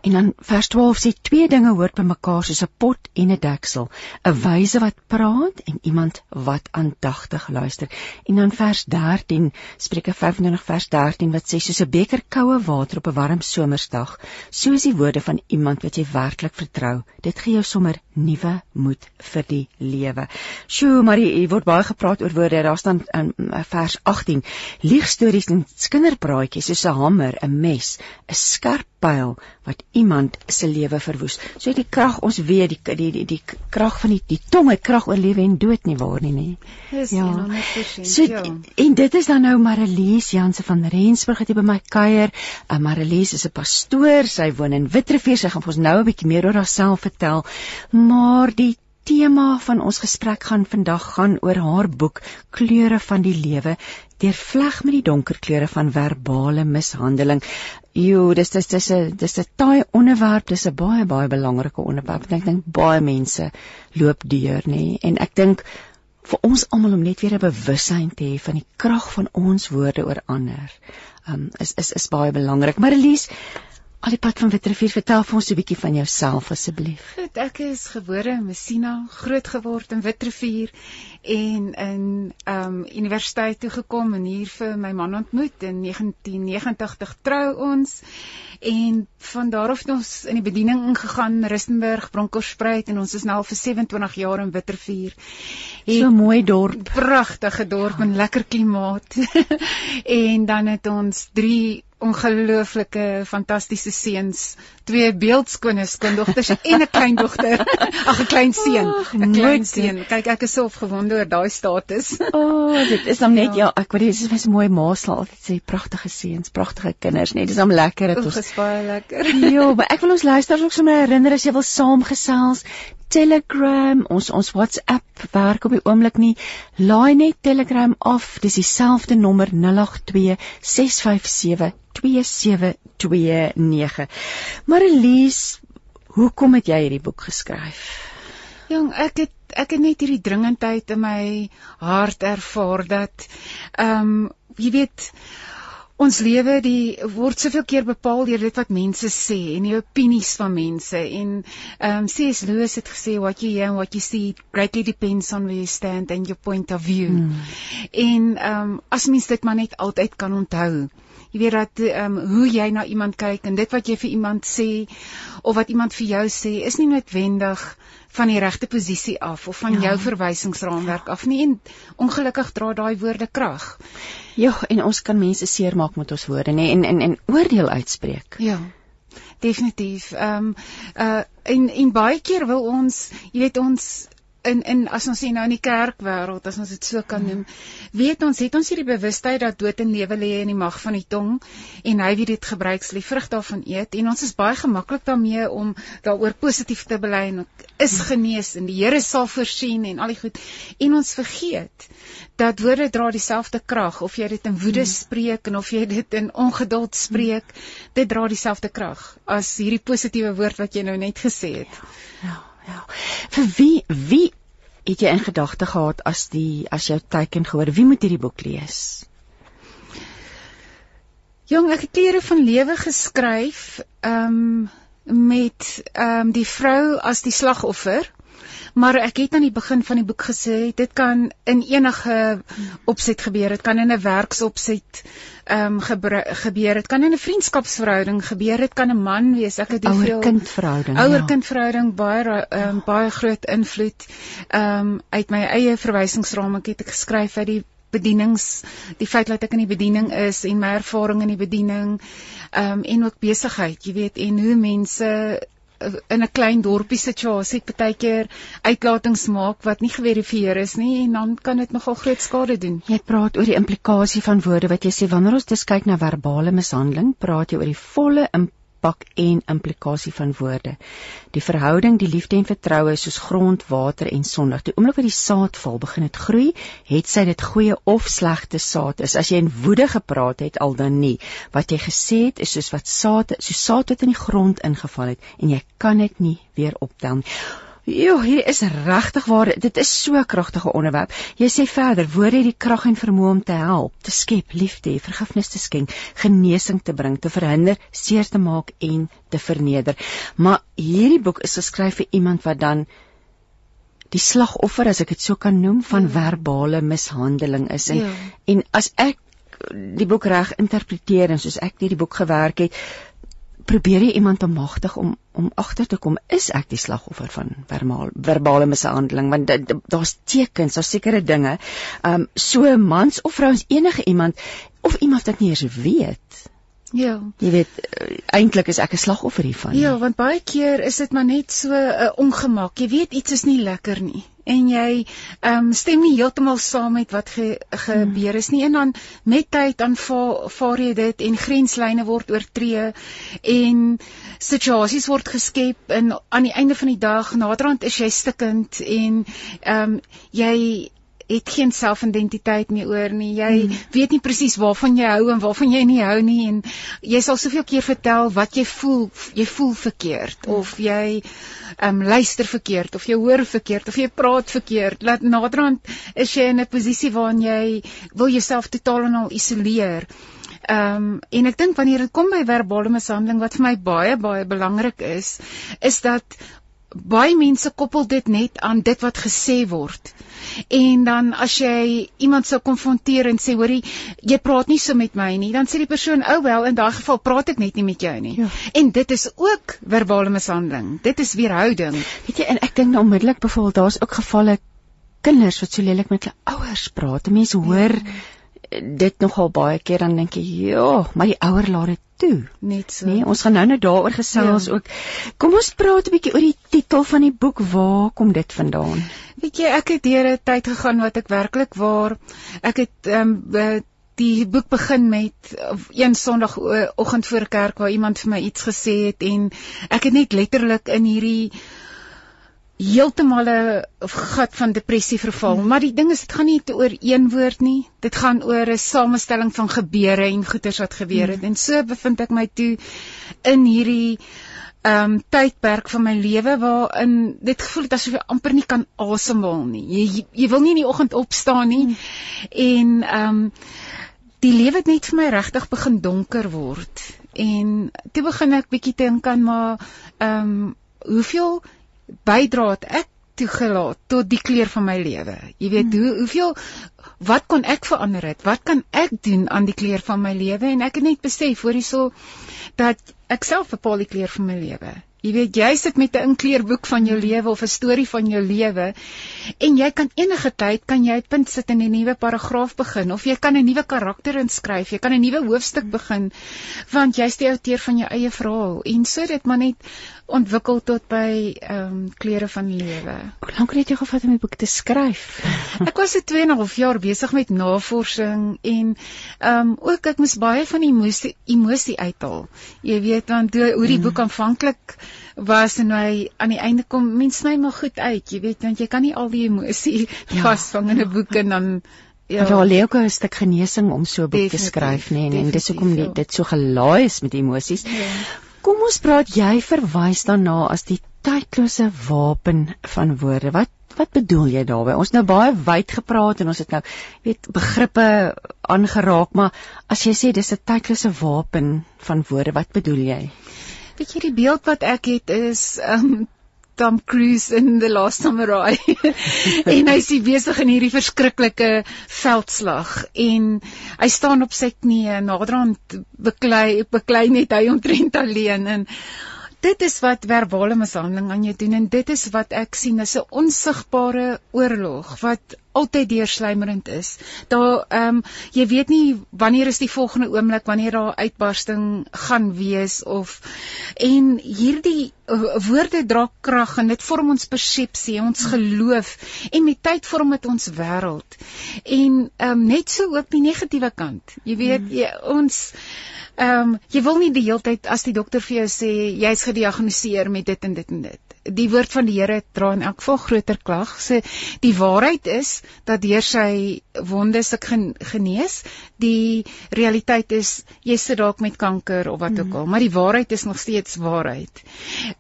S1: En dan vers 12 sê twee dinge hoort by mekaar soos 'n pot en 'n deksel, 'n wyse wat praat en iemand wat aandagtig luister. En dan vers 13, Spreuke 25 vers 13 wat sê soos 'n beker koue water op 'n warm somersdag, so is die woorde van iemand wat jy werklik vertrou. Dit gee jou sommer nuwe moed vir die lewe. Sjoe, maar hier word baie gepraat oor woorde. Daar staan in vers 18: Liegstories en kinderpraatjies soos 'n hamer, 'n mes, 'n skerp pyl wat iemand se lewe verwoes. So die krag ons weet die die die, die krag van die die tong het krag oor lewe en dood nie waar nie, nê.
S4: Ja. 100%. So, ja.
S1: En dit is dan nou Marilies Janse van Rensburg het by my kuier. Uh, Marilies is 'n pastoor, sy woon in Witrifuur. Sy gaan vir ons nou 'n bietjie meer oor haarself vertel. Maar die tema van ons gesprek gaan vandag gaan oor haar boek Kleure van die Lewe deurvleg met die donker kleure van verbale mishandeling. Jo, dis dis dis 'n dis 'n taai onderwerp, dis 'n baie baie belangrike onderwerp. Ek dink baie mense loop deur, nê? En ek dink vir ons almal om net weer 'n bewussyn te hê van die krag van ons woorde oor ander, um, is is is baie belangrik. Maar Elise, Al die pad van Witrifuur, vertel vir ons 'n bietjie van jouself asseblief.
S4: Goed, ek is gebore in Messina, groot geword in Witrifuur en in ehm um, universiteit toe gekom en hier vir my man ontmoet in 1989 trou ons en van daar af het ons in die bediening ingegaan Rustenburg, Bronkhorstspruit en ons is nou al vir 27 jaar in Witrifuur.
S1: So mooi dorp,
S4: pragtige dorp ja. en lekker klimaat. en dan het ons 3 ongelooflike fantastiese seuns, twee beeldskone skoondogters en 'n kleindogter. Ag 'n klein seun, 'n klein seun. Kyk, ek is so opgewonde oor daai status.
S1: O, oh, dit is dan net ja, ja ek weet dit is 'n mooi ma sal altyd sê pragtige seuns, pragtige kinders, net dis om lekker
S4: dit ons. Is baie lekker.
S1: Ja, maar ek wil ons luisteraars ook sommer herinner as jy wil saamgesels, Telegram, ons ons WhatsApp werk op die oomblik nie. Laai net Telegram af. Dis dieselfde nommer 082 657 2729. Marlies, hoekom het jy hierdie boek geskryf?
S4: Jong, ek het ek het net hierdie dringendheid in my hart ervaar dat ehm um, jy weet ons lewe die word soveel keer bepaal deur dit wat mense sê en die opinies van mense en ehm um, C.S. Lewis het gesê what you hear and what you see greatly depends on where you stand and your point of view. Hmm. En ehm um, as mens dit maar net altyd kan onthou. Jy weet dat ehm um, hoe jy na iemand kyk en dit wat jy vir iemand sê of wat iemand vir jou sê is nie noodwendig van die regte posisie af of van ja. jou verwysingsraamwerk af nie en ongelukkig dra daai woorde krag.
S1: Ja, en ons kan mense seermaak met ons woorde nê en en en oordeel uitspreek.
S4: Ja. Definitief. Ehm um, uh en en baie keer wil ons, jy weet ons in in as ons sien nou in die kerkwêreld as ons dit so kan noem weet ons het ons hierdie bewustheid dat dood en lewe lê in die mag van die tong en hy wie dit gebruik sal die vrug daarvan eet. En ons is baie gemaklik daarmee om daaroor positief te bely en is genees en die Here sal voorsien en al die goed. En ons vergeet dat woorde dra dieselfde krag. Of jy dit in woede hmm. spreek en of jy dit in ongeduld spreek dit dra dieselfde krag as hierdie positiewe woord wat jy nou net gesê het.
S1: Ja, ja. Ja. Vir wie wie het jy in gedagte gehad as die as jou teken gehoor wie moet hierdie boek lees?
S4: Jong, ek het klere van lewe geskryf, ehm um, met ehm um, die vrou as die slagoffer. Maar ek het aan die begin van die boek gesê dit kan in enige opset gebeur. Dit kan in 'n werksopset ehm um, gebeur. Dit kan in 'n vriendskapsverhouding gebeur. Dit kan 'n man wees. Ek het
S1: ouer kindverhouding.
S4: Ouer ja. baie ehm um, baie groot invloed ehm um, uit my eie verwysingsraam ek het ek geskryf uit die bedienings die feit dat ek in die bediening is en my ervaring in die bediening ehm um, en ook besigheid jy weet en hoe mense in 'n klein dorpie situasie partykeer uitlatings maak wat nie geverifieer is nie en dan kan dit nogal groot skade doen.
S1: Jy praat oor die implikasie van woorde wat jy sê wanneer ons dis kyk na verbale mishandeling, praat jy oor die volle impak impak en implikasie van woorde. Die verhouding, die liefde en vertroue is soos grond, water en sondig. Die oomblik wat die saad val, begin dit groei, het sy dit goeie of slegte saad is. As jy in woede gepraat het al dan nie, wat jy gesê het is soos wat saad, soos saad wat in die grond ingeval het en jy kan dit nie weer optel nie. Jo, hier is regtig waar. Dit is so 'n kragtige onderwerp. Jy sê verder, woorde het die krag en vermoë om te help, te skep, lief te vergifnis te skenk, genesing te bring, te verhinder, seer te maak en te verneder. Maar hierdie boek is geskryf vir iemand wat dan die slagoffer, as ek dit so kan noem, van ja. verbale mishandeling is en ja. en as ek die boek reg interpreteer en soos ek hierdie boek gewerk het, probeer jy iemand bemagtig om om agter te kom is ek die slagoffer van verbale verbale mishandeling want daar's tekens daar's sekere dinge. Um so mans of vrouens enige iemand of iemand wat nie eens weet
S4: Ja.
S1: Jy weet uh, eintlik is ek 'n slagoffer hiervan.
S4: Ja, want baie keer is dit maar net so 'n uh, ongemak. Jy weet iets is nie lekker nie en jy ehm um, stem nie heeltemal saam met wat ge, gebeur is nie en dan met tyd dan vaar jy dit en grenslyne word oortree en situasies word geskep en aan die einde van die dag naderhand is jy stikkend en ehm um, jy het geen selfidentiteit meer oor nie. Jy hmm. weet nie presies waarvan jy hou en waarvan jy nie hou nie en jy sal soveel keer vertel wat jy voel, jy voel verkeerd hmm. of jy ehm um, luister verkeerd of jy hoor verkeerd of jy praat verkeerd. Laat naderhand is jy in 'n posisie waarin jy wil jouself totaal en al isoleer. Ehm um, en ek dink wanneer dit kom by verbale mishandeling wat vir my baie baie belangrik is, is dat baie mense koppel dit net aan dit wat gesê word. En dan as jy iemand sou konfronteer en sê hoorie, jy praat nie so met my nie, dan sê die persoon, "Ou oh wel, in daai geval praat ek net nie met jou nie." Ja. En dit is ook verbale mishandeling. Dit is weerhouding.
S1: Weet jy, en ek dink nou onmiddellik byvoorbeeld daar's ook gevalle kinders wat so lelik met hulle ouers praat. Mense hoor ja dit nogal baie keer dan dink jy, ja, maar die ouer laat dit toe.
S4: Net so.
S1: Nee, ons gaan nou net daaroor gesels ja. ook. Kom ons praat 'n bietjie oor die titel van die boek. Waar kom dit vandaan?
S4: Weet jy, ek het deur 'n tyd gegaan wat ek werklik waar ek het ehm um, die boek begin met een Sondagoggend voor kerk waar iemand vir my iets gesê het en ek het net letterlik in hierdie heeltemal 'n gat van depressie verval. Hmm. Maar die ding is dit gaan nie oor een woord nie. Dit gaan oor 'n samestelling van gebeure en goeters wat gebeur het. Hmm. En so bevind ek my toe in hierdie ehm um, tydperk van my lewe waarin dit gevoel het asof jy amper nie kan asemhaal nie. Jy jy wil nie in die oggend opstaan nie. Hmm. En ehm um, die lewe het net vir my regtig begin donker word. En toe begin ek bietjie dink aan maar ehm um, hoeveel bydra het ek toegelaat tot die kleur van my lewe. Jy weet hmm. hoe hoeveel wat kon ek verander het? Wat kan ek doen aan die kleur van my lewe? En ek het net besef hoor hierso dat ek self bepaal die kleur van my lewe. Jy weet jy sit met 'n inkleurboek van jou lewe of 'n storie van jou lewe en jy kan enige tyd kan jy 'n punt sit in 'n nuwe paragraaf begin of jy kan 'n nuwe karakter inskryf, jy kan 'n nuwe hoofstuk begin want jy's die outeur van jou eie verhaal en so dit maar net ontwikkel tot by ehm um, kleure van lewe.
S1: Hoe lank het jy gevat om die boek te skryf?
S4: ek was se 2 en 'n half jaar besig met navorsing en ehm um, ook ek moes baie van die emosie, emosie uithaal. Jy weet want hoe, hoe die mm. boek aanvanklik was en hy aan die einde kom mens sny maar goed uit, jy weet want jy kan nie al die emosie ja. vasvang in 'n boek en dan
S1: Ja, daar lê ook 'n stuk genesing om so 'n boek te skryf, nê, nee, en dis hoekom dit so gelaai is met emosies. Ja. Kom ons praat jy verwys daarna as die tydlose wapen van woorde. Wat wat bedoel jy daarmee? Ons nou baie wyd gepraat en ons het nou weet begrippe aangeraak, maar as jy sê dis 'n tydlose wapen van woorde, wat bedoel jy?
S4: Weet jy die beeld wat ek het is um Tom Cruise in The Last Samurai. en hy's besig in hierdie verskriklike veldslag. En hy staan op sy knieë naderhand beklei beklei net hy omtrent alleen. En dit is wat verbale mishandeling aan jou doen. En dit is wat ek sien as 'n onsigbare oorlog wat altyd deurslymerend is. Daar ehm um, jy weet nie wanneer is die volgende oomblik wanneer daar uitbarsting gaan wees of en hierdie uh, woorde dra krag en dit vorm ons persepsie, ons geloof en met tyd vorm dit ons wêreld. En ehm um, net so ook die negatiewe kant. Jy weet jy, ons Ehm um, jy wil nie die hele tyd as die dokter vir jou sê jy's gediagnoseer met dit en dit en dit. Die woord van die Here dra in elk geval groter klag. So die waarheid is dat deur sy wonde se genees, die realiteit is jy sit dalk met kanker of wat ook al, maar die waarheid is nog steeds waarheid.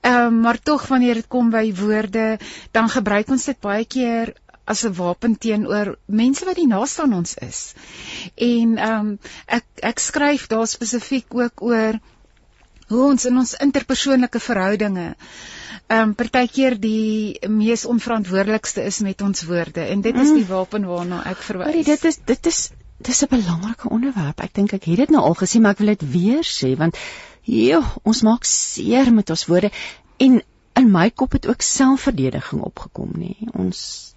S4: Ehm um, maar tog wanneer dit kom by woorde, dan gebruik ons dit baie keer as 'n wapen teenoor mense wat die naaste aan ons is. En ehm um, ek ek skryf daar spesifiek ook oor hoe ons in ons interpersoonlike verhoudinge ehm um, partykeer die mees onverantwoordelikste is met ons woorde en dit is die mm. wapen waarna ek verwys.
S1: Maar dit is dit is dis 'n belangrike onderwerp. Ek dink ek het dit nou al gesê, maar ek wil dit weer sê want joh, ons maak seer met ons woorde en in my kop het ook selfverdediging opgekom nê. Ons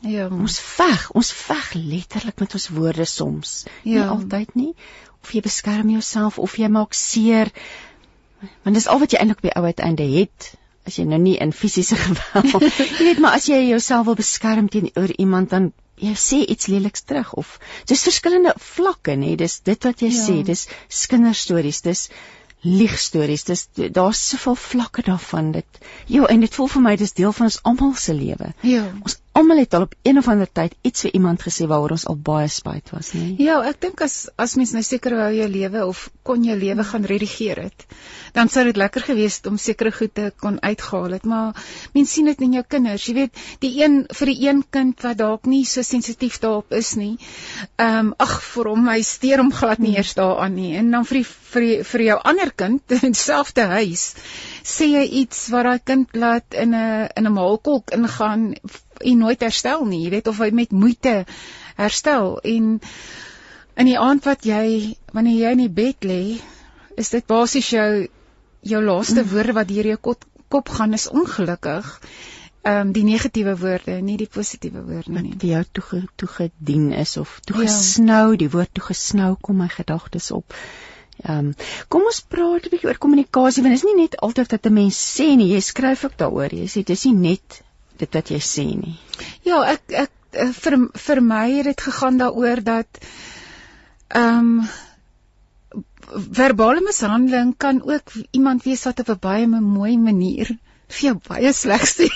S1: Ja, ons veg, ons veg letterlik met ons woorde soms. Ja. Nie altyd nie. Of jy beskerm jouself of jy maak seer. Want dis al wat jy eintlik by ou uiteinde het as jy nou nie in fisiese geweld. jy weet maar as jy jouself wil beskerm teenoor iemand dan jy sê iets leliks terug of dis verskillende vlakke nê. Dis dit wat jy ja. sê, dis kinderstories, dis liegstories. Dis daar's soveel vlakke daarvan dit. Ja, en dit voel vir my dis deel van ons almal se lewe. Ja. Ons almal het al op een of ander tyd iets vir iemand gesê waaroor ons al baie spyt was, nê?
S4: Ja, ek dink as as mens nou seker wou jou lewe of kon jou lewe gaan redigeer het, dan sou dit lekker gewees het om sekere goed te kon uitgehaal het, maar mens sien dit in jou kinders, jy weet, die een vir die een kind wat dalk nie so sensitief daarop is nie. Ehm um, ag, vir hom hy steur hom glad nie eers daaraan nie. En dan vir die, vir die, vir jou ander kind in dieselfde huis sê jy iets wat daai kind laat in 'n in 'n maalkolk ingaan en nooit herstel nie. Jy weet of hy met moeite herstel en in die aand wat jy wanneer jy in die bed lê, is dit basies jou jou laaste mm. woorde wat deur jou kop, kop gaan is ongelukkig. Ehm um, die negatiewe woorde, nie die positiewe woorde nie.
S1: Wat vir jou toe toegedien is of toegesnou, ja. die woord toegesnou kom my gedagtes op. Ehm um, kom ons praat 'n bietjie oor kommunikasie want dit is nie net altyd dat 'n mens sê nie, jy skryf ook daaroor. Jy sê dis nie net dit wat jy sê nie.
S4: Ja, ek ek eh, vir vir my het dit gegaan daaroor dat ehm um, verbale mishandeling kan ook iemand wees wat op 'n baie mooi manier vir jou baie sleg sê.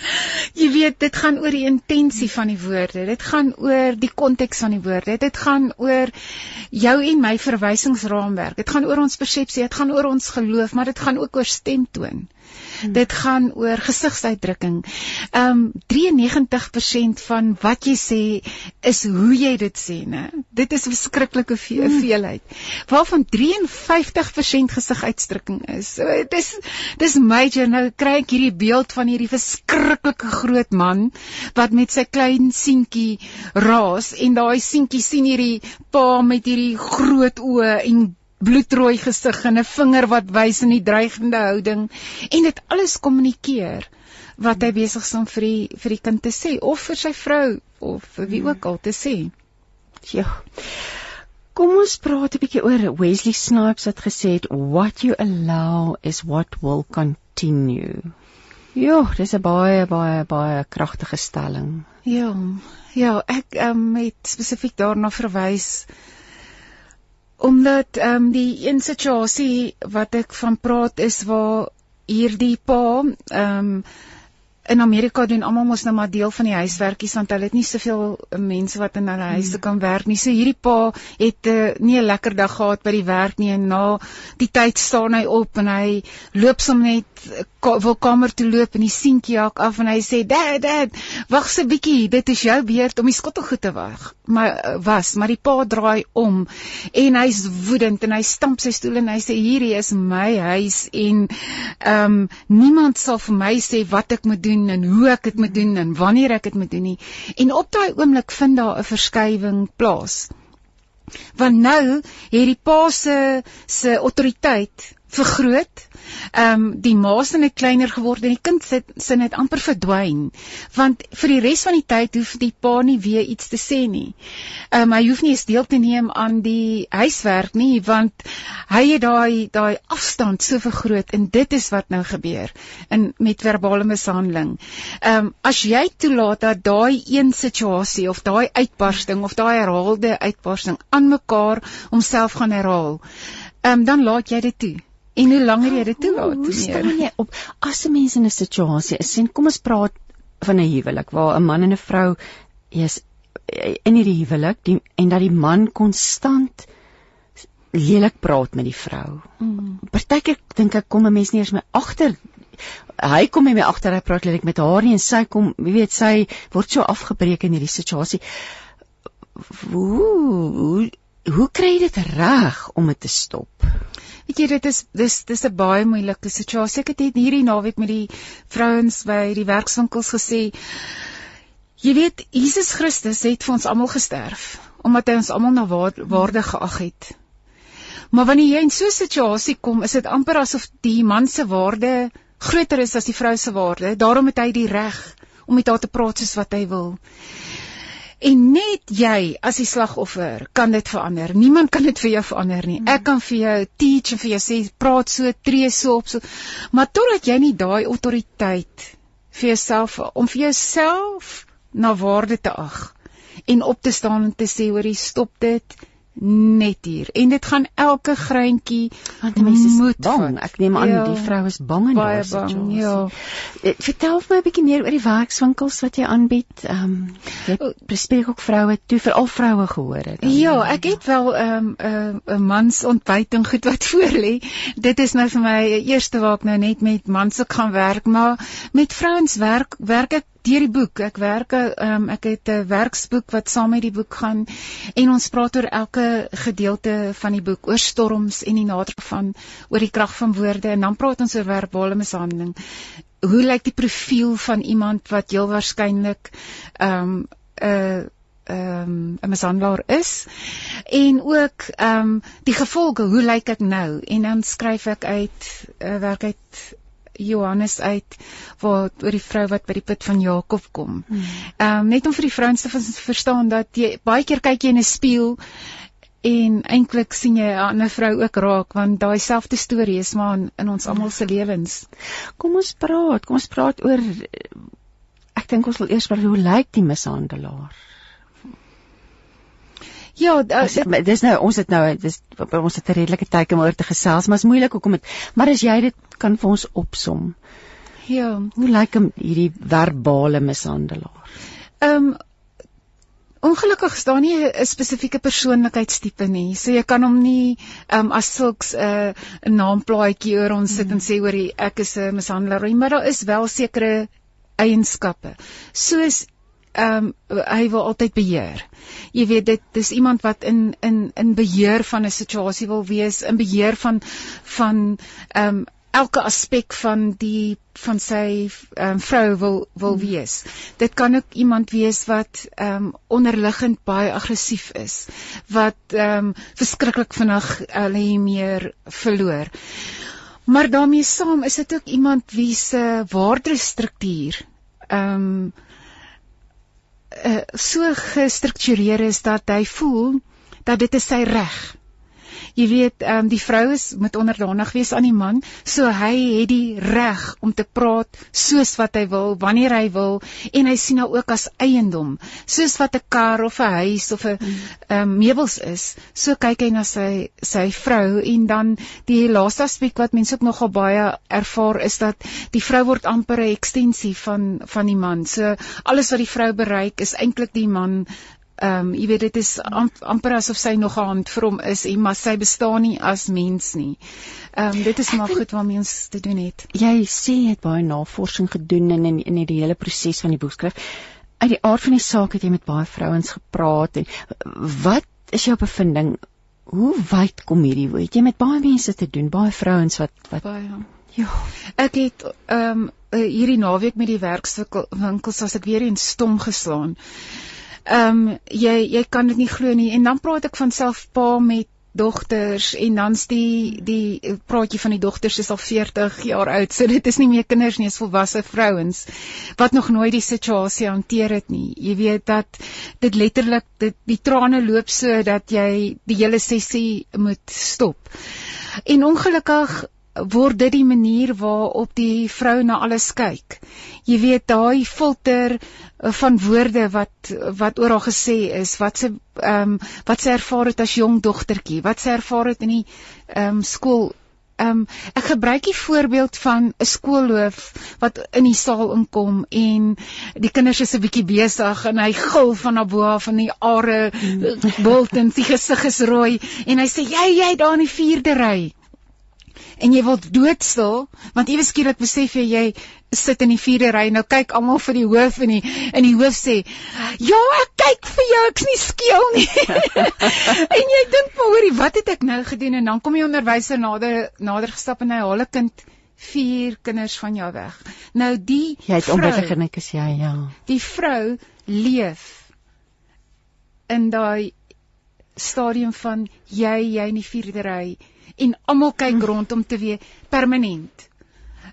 S4: jy weet, dit gaan oor die intensie van die woorde. Dit gaan oor die konteks van die woorde. Dit gaan oor jou en my verwysingsraamwerk. Dit gaan oor ons persepsie, dit gaan oor ons geloof, maar dit gaan ook oor stemtoon. Hmm. Dit gaan oor gesigsuitdrukking. Um 93% van wat jy sê is hoe jy dit sê, né? Dit is 'n verskriklike ve hmm. veelheid. Waarvan 53% gesiguitdrukking is. So dis dis major. Nou kry ek hierdie beeld van hierdie verskriklike groot man wat met sy klein seentjie raas en daai seentjie sien hierdie pa met hierdie groot oë en bloedrooi gesig en 'n vinger wat wys in die dreigende houding en dit alles kommunikeer wat hy besig is om vir die vir die kind te sê of vir sy vrou of vir wie ook al te sê.
S1: Ja. Kom ons praat 'n bietjie oor Wesley Snipes wat gesê het what you allow is what will continue. Ja, dis 'n baie baie baie kragtige stelling.
S4: Ja. Ja, ek um, het spesifiek daarna verwys omdat ehm um, die een situasie wat ek van praat is waar hierdie pa ehm um, in Amerika doen almal mos nou maar deel van die huiswerkies want hulle het nie soveel mense wat in hulle huise hmm. kan werk nie. So hierdie pa het uh, nie 'n lekker dag gehad by die werk nie en na die tyd staan hy op en hy loop som net ka wil kamer toe loop en die seentjie haak af en hy sê dad dad wag 'n bietjie dit is jou beurt om die skottelgoed te wag. Maar uh, was maar die pa draai om en hy's woedend en hy stamp sy stoel en hy sê hierdie is my huis en ehm um, niemand sal vir my sê wat ek moet doen doen en hoe ek dit moet doen en wanneer ek dit moet doen nie. En op daai oomblik vind daar 'n verskywing plaas. Want nou het die pa se se autoriteit vergroot. Ehm um, die maas het kleiner geword en die kind sit sin het amper verdwyn. Want vir die res van die tyd hoef die pa nie weer iets te sê nie. Ehm um, hy hoef nie eens deel te neem aan die huiswerk nie want hy het daai daai afstand so vergroot en dit is wat nou gebeur in met verbale mishandeling. Ehm um, as jy toelaat dat daai een situasie of daai uitbarsting of daai herhaalde uitbarsting aan mekaar homself gaan herhaal, ehm um, dan laat jy dit toe. En hoe langer jy dit toelaat, hoe
S1: meer jy op as 'n mens in 'n situasie is, sien kom ons praat van 'n huwelik waar 'n man en 'n vrou is in hierdie huwelik die, en dat die man konstant lelik praat met die vrou. Mm. Partykeer dink ek kom 'n mens nie eens meer agter hy kom nie meer agter hy praat lelik met haar nie en sy kom, jy weet, sy word so afgebreek in hierdie situasie. Hoe hoe hoe kry jy dit reg om dit te stop?
S4: Weet jy dit is dis dis 'n baie moeilike situasie. Ek het hierdie naweek met die vrouens by die werkswinkels gesê Jy weet Jesus Christus het vir ons almal gesterf omdat hy ons almal na waarde geag het. Maar wanneer jy in so 'n situasie kom, is dit amper asof die man se waarde groter is as die vrou se waarde. Daarom het hy die reg om met haar te praat soos wat hy wil. En net jy as die slagoffer kan dit verander. Niemand kan dit vir jou verander nie. Ek kan vir jou teach en vir jou sê praat so, tree so op so. Maar totdat jy nie daai autoriteit vir jouself om vir jouself na waarde te ag en op te staan en te sê hoor stop dit net hier. En dit gaan elke greintjie
S1: want mense is bang. ek neem aan ja, die vrou is bang in daardie situasie. ja. Eh, vertel vir my 'n bietjie meer oor die werkswinkels wat jy aanbied. Ehm um, jy bespreek ook vroue toe vir al vroue gehoor het
S4: dan, ja ek het wel ehm um, 'n uh, mans ontbyting goed wat voor lê dit is nou vir my eerste waar ek nou net met mans ook gaan werk maar met vrouens werk werk ek deur die boek. Ek werk um, ek het 'n werksboek wat saam met die boek gaan en ons praat oor elke gedeelte van die boek, oor storms en die nader van oor die krag van woorde en dan praat ons oor verbale mishandeling. Hoe lyk die profiel van iemand wat heel waarskynlik 'n um, 'n uh, ehm um, 'n mishandelaar is en ook ehm um, die gevolge hoe lyk ek nou en dan skryf ek uit uh, werk uit Johannes uit waar oor die vrou wat by die put van Jakob kom. Hmm. Ehm hmm. um, net om vir die vrouens te verstaan dat jy baie keer kyk jy in 'n spieël en eintlik sien jy 'n ander vrou ook raak want daai selfde storie is maar in, in ons almal se lewens.
S1: Kom ons praat, kom ons praat oor ek dink ons wil eers praat hoe lyk die mishandelaar? Ja, dis dis nou ons het nou dis ons het 'n redelike tyd om oor te gesels, maar is moeilik hoekom dit maar as jy dit kan vir ons opsom. Ja, hoe lyk hom hierdie verbale mishandelaar?
S4: Ehm um, Ongelukkig staan nie 'n spesifieke persoonlikheidstipe nie. So jy kan hom nie um, as sulks 'n uh, naamplaatjie oor ons sit mm. en sê oor ek is 'n mishandelaar, maar daar is wel sekere eienskappe. Soos ehm um, hy wil altyd beheer. Jy weet dit dis iemand wat in in in beheer van 'n situasie wil wees, in beheer van van ehm um, elke aspek van die van sy um, vrou wil wil hmm. wees. Dit kan ook iemand wees wat ehm um, onderliggend baie aggressief is, wat ehm um, verskriklik vinnig hulle meer verloor. Maar daarmee saam is dit ook iemand wie se waardestruktuur ehm um, uh, so gestruktureer is dat hy voel dat dit is sy reg jy weet ehm um, die vrou is moet onderdanig wees aan die man. So hy het die reg om te praat soos wat hy wil wanneer hy wil en hy sien nou ook as eiendom. Soos wat 'n kar of 'n huis of 'n ehm um, meubels is so kyk hy na sy sy vrou en dan die laaste aspek wat mense ook nogal baie ervaar is dat die vrou word amper 'n ekstensie van van die man. So alles wat die vrou bereik is eintlik die man Ehm um, jy weet dit is amper asof sy nog 'n hand vir hom is en maar sy bestaan nie as mens nie. Ehm um, dit is maar goed waarmee ons te doen het.
S1: Jy sê jy het baie navorsing gedoen in in, in die hele proses van die boekskryf. Uit die aard van die saak het jy met baie vrouens gepraat en wat is jou bevinding? Hoe wyd kom hierdie? Het jy met baie mense te doen, baie vrouens wat wat
S4: baie Ja, ek het ehm um, hierdie naweek met die werkswinkels as ek weer eens stom geslaan. Ehm um, jy jy kan dit nie glo nie. En dan praat ek van self pa met dogters en dan's die die praatjie van die dogters is al 40 jaar oud so dit is nie meer kinders nie is volwasse vrouens wat nog nooit die situasie hanteer het nie. Jy weet dat dit letterlik dit die trane loop so dat jy die hele sessie moet stop. En ongelukkig word dit die manier waarop die vrou na alles kyk. Jy weet daai filter eh, van woorde wat wat oral gesê is, wat se ehm um, wat sy ervaar het as jong dogtertjie, wat sy ervaar het in die ehm um, skool. Ehm um, ek gebruik die voorbeeld van 'n skoolhoof wat in die saal inkom en die kinders is 'n bietjie besig en hy gil van abo af van die are bultens die gesig is rooi en hy sê jy jy daar in die 4de ry en jy word doodstil want ewe skielik besef jy jy sit in die vierde ry nou kyk almal vir die hoof en die in die hoof sê ja ek kyk vir jou ek's nie skeel nie. En jy dink maar hoorie wat het ek nou gedoen? En dan kom die onderwyser nader nader gestap en hy haal 'n kind vier kinders van jou weg. Nou die
S1: jy het onwettig en ek is jy ja.
S4: die vrou leef in daai stadium van jy jy in die vierde ry en almal kyk rond om te weet permanent.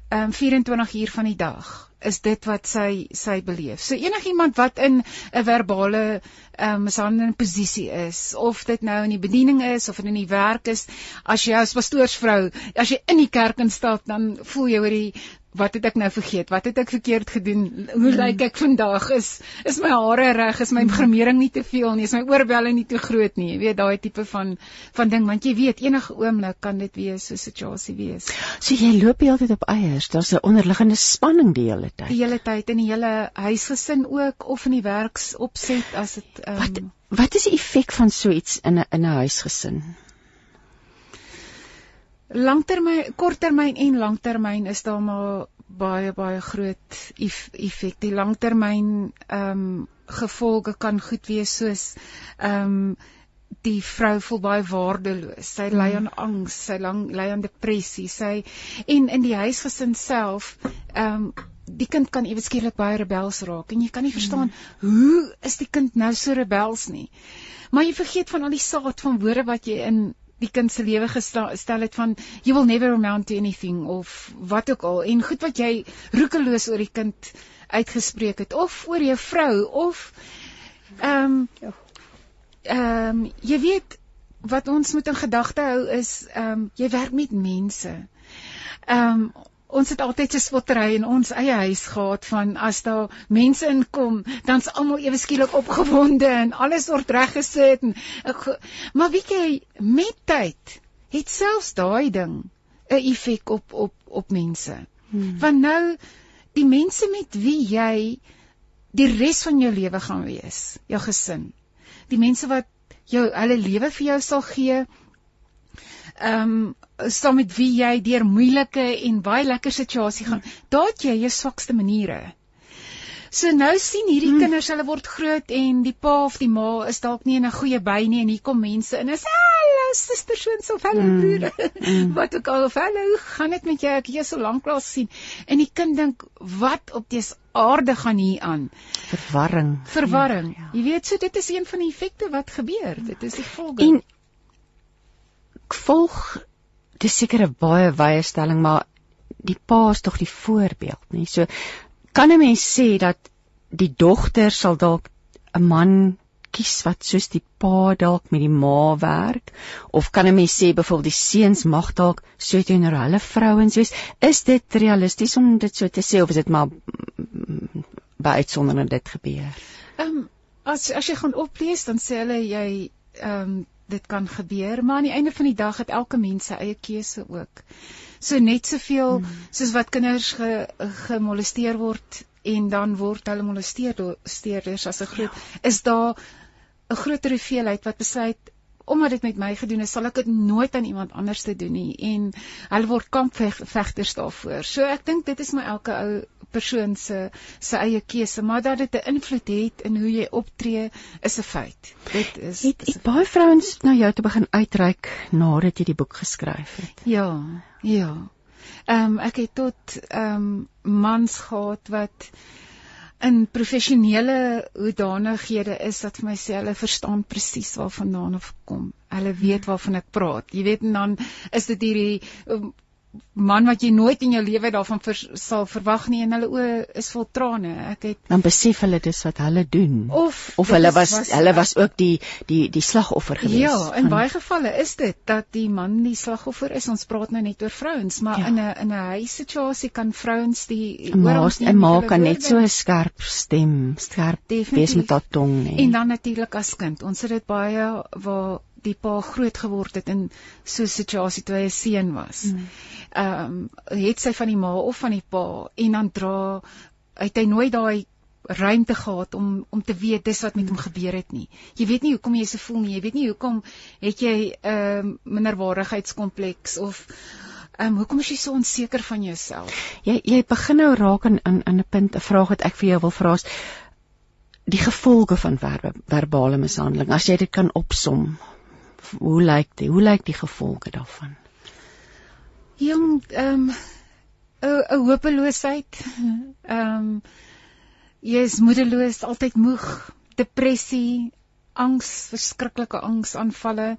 S4: Ehm um, 24 uur van die dag is dit wat sy sy beleef. So enigiemand wat in 'n verbale ehm um, mishandelende posisie is of dit nou in die bediening is of in die werk is, as jy as pastoorsvrou, as jy in die kerk instap, dan voel jy oor die wat het ek nou vergeet? Wat het ek verkeerd gedoen? Hoe mm. lyk ek vandag? Is is my hare reg? Is my mm. gremering nie te veel nie? Is my oorbelle nie te groot nie? Jy weet daai tipe van van ding want jy weet enige oomblik kan dit wees so 'n situasie wees.
S1: So jy loop heeltyd op eiers. Daar's 'n onderliggende spanning die hele tyd.
S4: Die hele tyd in die hele huisgesin ook of in die werksopset as dit um,
S1: Wat wat is die effek van so iets in 'n in 'n huisgesin?
S4: Langtermyn, korttermyn en langtermyn is daar maar baie baie groot effek. Die langtermyn ehm um, gevolge kan goed wees soos ehm um, die vrou voel baie waardeloos. Sy ly aan mm. angs, sy lang ly aan depressie. Sy en in die huisgesin self ehm um, die kind kan ewe skielik baie rebels raak en jy kan nie verstaan mm. hoe is die kind nou so rebels nie. Maar jy vergeet van al die saad van woorde wat jy in die kind se lewe gestel het van you will never amount to anything of wat ook al en goed wat jy roekeloos oor die kind uitgespreek het of oor jou vrou of ehm um, ehm um, jy weet wat ons moet in gedagte hou is ehm um, jy werk met mense. Ehm um, ons het altyd so spottery in ons eie huis gehad van as daar mense inkom, dan's almal ewe skielik opgewonde en alles word reggesit en ek, maar weet jy met tyd het selfs daai ding 'n effek op op op mense. Hmm. Want nou die mense met wie jy die res van jou lewe gaan wees, jou gesin. Die mense wat jou hulle lewe vir jou sal gee, ehm um, saam met wie jy deur moeilike en baie lekker situasie gaan. Daar het jy jou swakste maniere. So nou sien hierdie hmm. kinders hulle word groot en die pa of die ma is dalk nie in 'n goeie by nie en hier kom mense en is hallo sustersoons of hallo mm. broer. Mm. wat ook al of hallo, gaan dit met jou? Ek het jou so lank lank sien. En die kind dink, wat op dese aarde gaan hier aan?
S1: Verwarring.
S4: Verwarring. Ja, ja. Jy weet, so dit is een van die effekte wat gebeur. Dit is die volgende.
S1: En volg dis seker 'n baie wye stelling, maar die pa is tog die voorbeeld, nê? So kan 'n mens sê dat die dogter sal dalk 'n man kies wat soos die pa dalk met die ma werk? Of kan 'n mens sê byvoorbeeld die seuns mag dalk so teenoor hulle vrouens wees? Is dit realisties om dit so te sê of is dit maar by uitsondering dit gebeur?
S4: Ehm um, as as jy gaan oplees dan sê hulle jy ehm um, dit kan gebeur maar aan die einde van die dag het elke mens sy eie keuse ook so net soveel hmm. soos wat kinders ge, gemolesteer word en dan word hulle molesteerders as 'n groot ja. is daar 'n groter hoeveelheid wat besluit omdat dit met my gedoen is, sal ek dit nooit aan iemand anders te doen nie en hulle word kampvegters daarvoor. So ek dink dit is my elke ou persoon se se eie keuse, maar dat dit 'n invloed het in hoe jy optree is 'n feit. Dit is
S1: het, het baie vrouens na jou te begin uitreik nadat jy die boek geskryf het.
S4: Ja, ja. Ehm um, ek het tot ehm um, mans gehad wat in professionele hoedanighede is dat vir my sê hulle verstaan presies waarvandaan of kom. Hulle weet waarvan ek praat. Jy weet en dan is dit hierdie um, man wat jy nooit in jou lewe daarvan vers, sal verwag nie en hulle oë is vol trane. Ek het
S1: dan besef hulle dis wat hulle doen.
S4: Of
S1: of hulle was, was hulle was ook die die die slagoffer gewees.
S4: Ja, in van, baie gevalle is dit dat die man die slagoffer is. Ons praat nou net oor vrouens, maar ja. in 'n in 'n huissituasie kan vrouens die
S1: hoor 'n ma kan net so 'n skerp stem, skerp wees met haar tong nie.
S4: En dan natuurlik as kind. Ons het dit baie waar die pa groot geword het in so 'n situasie toe hy 'n seun was. Hmm ehm um, het sy van die ma of van die pa en dan dra het hy nooit daai ruimte gehad om om te weet dis wat met hom gebeur het nie. Jy weet nie hoekom jy so voel nie. Jy weet nie hoekom het jy 'n uh, ehm, minderwaardigheidskompleks of ehm um, hoekom is jy so onseker van jouself?
S1: Jy jy begin nou raak in in 'n punt 'n vraag wat ek vir jou wil vra is die gevolge van ver, verbale mishandeling. As jy dit kan opsom, hoe lyk dit? Hoe lyk die gevolge daarvan?
S4: jong ehm 'n 'n hopeloosheid. Ehm um, jy is moedeloos, altyd moeg, depressie, angs, verskriklike angsaanvalle.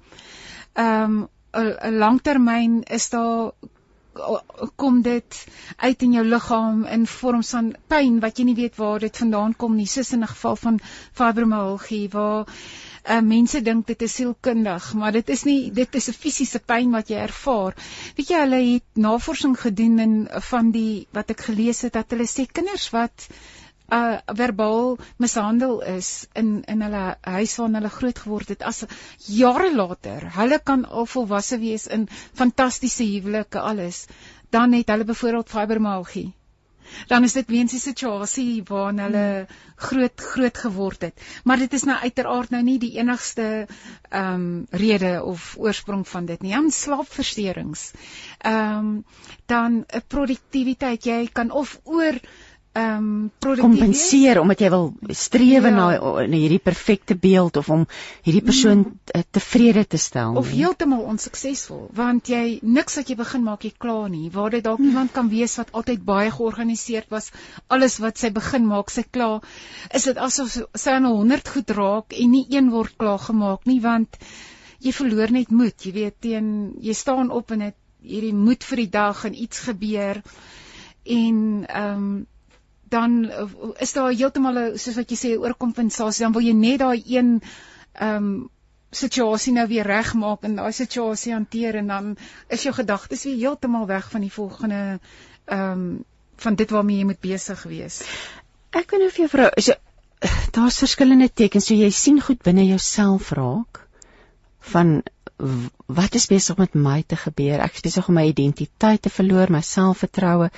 S4: Ehm um, 'n langtermyn is daar kom dit uit in jou liggaam in vorm van pyn wat jy nie weet waar dit vandaan kom nie soos in 'n geval van fibromyalgie waar uh, mense dink dit is sielkundig, maar dit is nie dit is 'n fisiese pyn wat jy ervaar. Weet jy hulle het navorsing gedoen in van die wat ek gelees het dat hulle sê kinders wat uh verbaal mishandel is in in hulle huis waar hulle groot geword het as jare later hulle kan al volwasse wees in fantastiese huwelike alles dan het hulle byvoorbeeld fibromyalgie dan is dit weens die situasie waarin hulle groot groot geword het. Maar dit is nou uiteraard nou nie die enigste ehm um, rede of oorsprong van dit nie. Aan slaapversteurings. Ehm um, dan 'n produktiwiteit jy kan of oor ehm um,
S1: kompenseer omdat jy wil strewe ja. na, na hierdie perfekte beeld of om hierdie persoon mm. tevrede te stel
S4: of heeltemal onsuksesvol want jy niks wat jy begin maak jy klaar nie waar dit dalk mm. iemand kan wees wat altyd baie georganiseerd was alles wat sy begin maak sy klaar is dit asof sy aan 100 goed raak en nie een word klaar gemaak nie want jy verloor net moed jy weet teen jy staan op en dit hierdie moed vir die dag en iets gebeur en ehm um, dan uh, is daar heeltemal soos wat jy sê oorkompensasie dan wil jy net daai een ehm um, situasie nou weer regmaak en daai situasie hanteer en dan is jou gedagtes weer heeltemal weg van die volgende ehm um, van dit waarmee jy moet besig wees.
S1: Ek weet nou vir jou vrou, is daar's verskillende tekens so jy sien goed binne jouself raak van wat is besig met my te gebeur? Ek is besig om my identiteit te verloor, my selfvertroue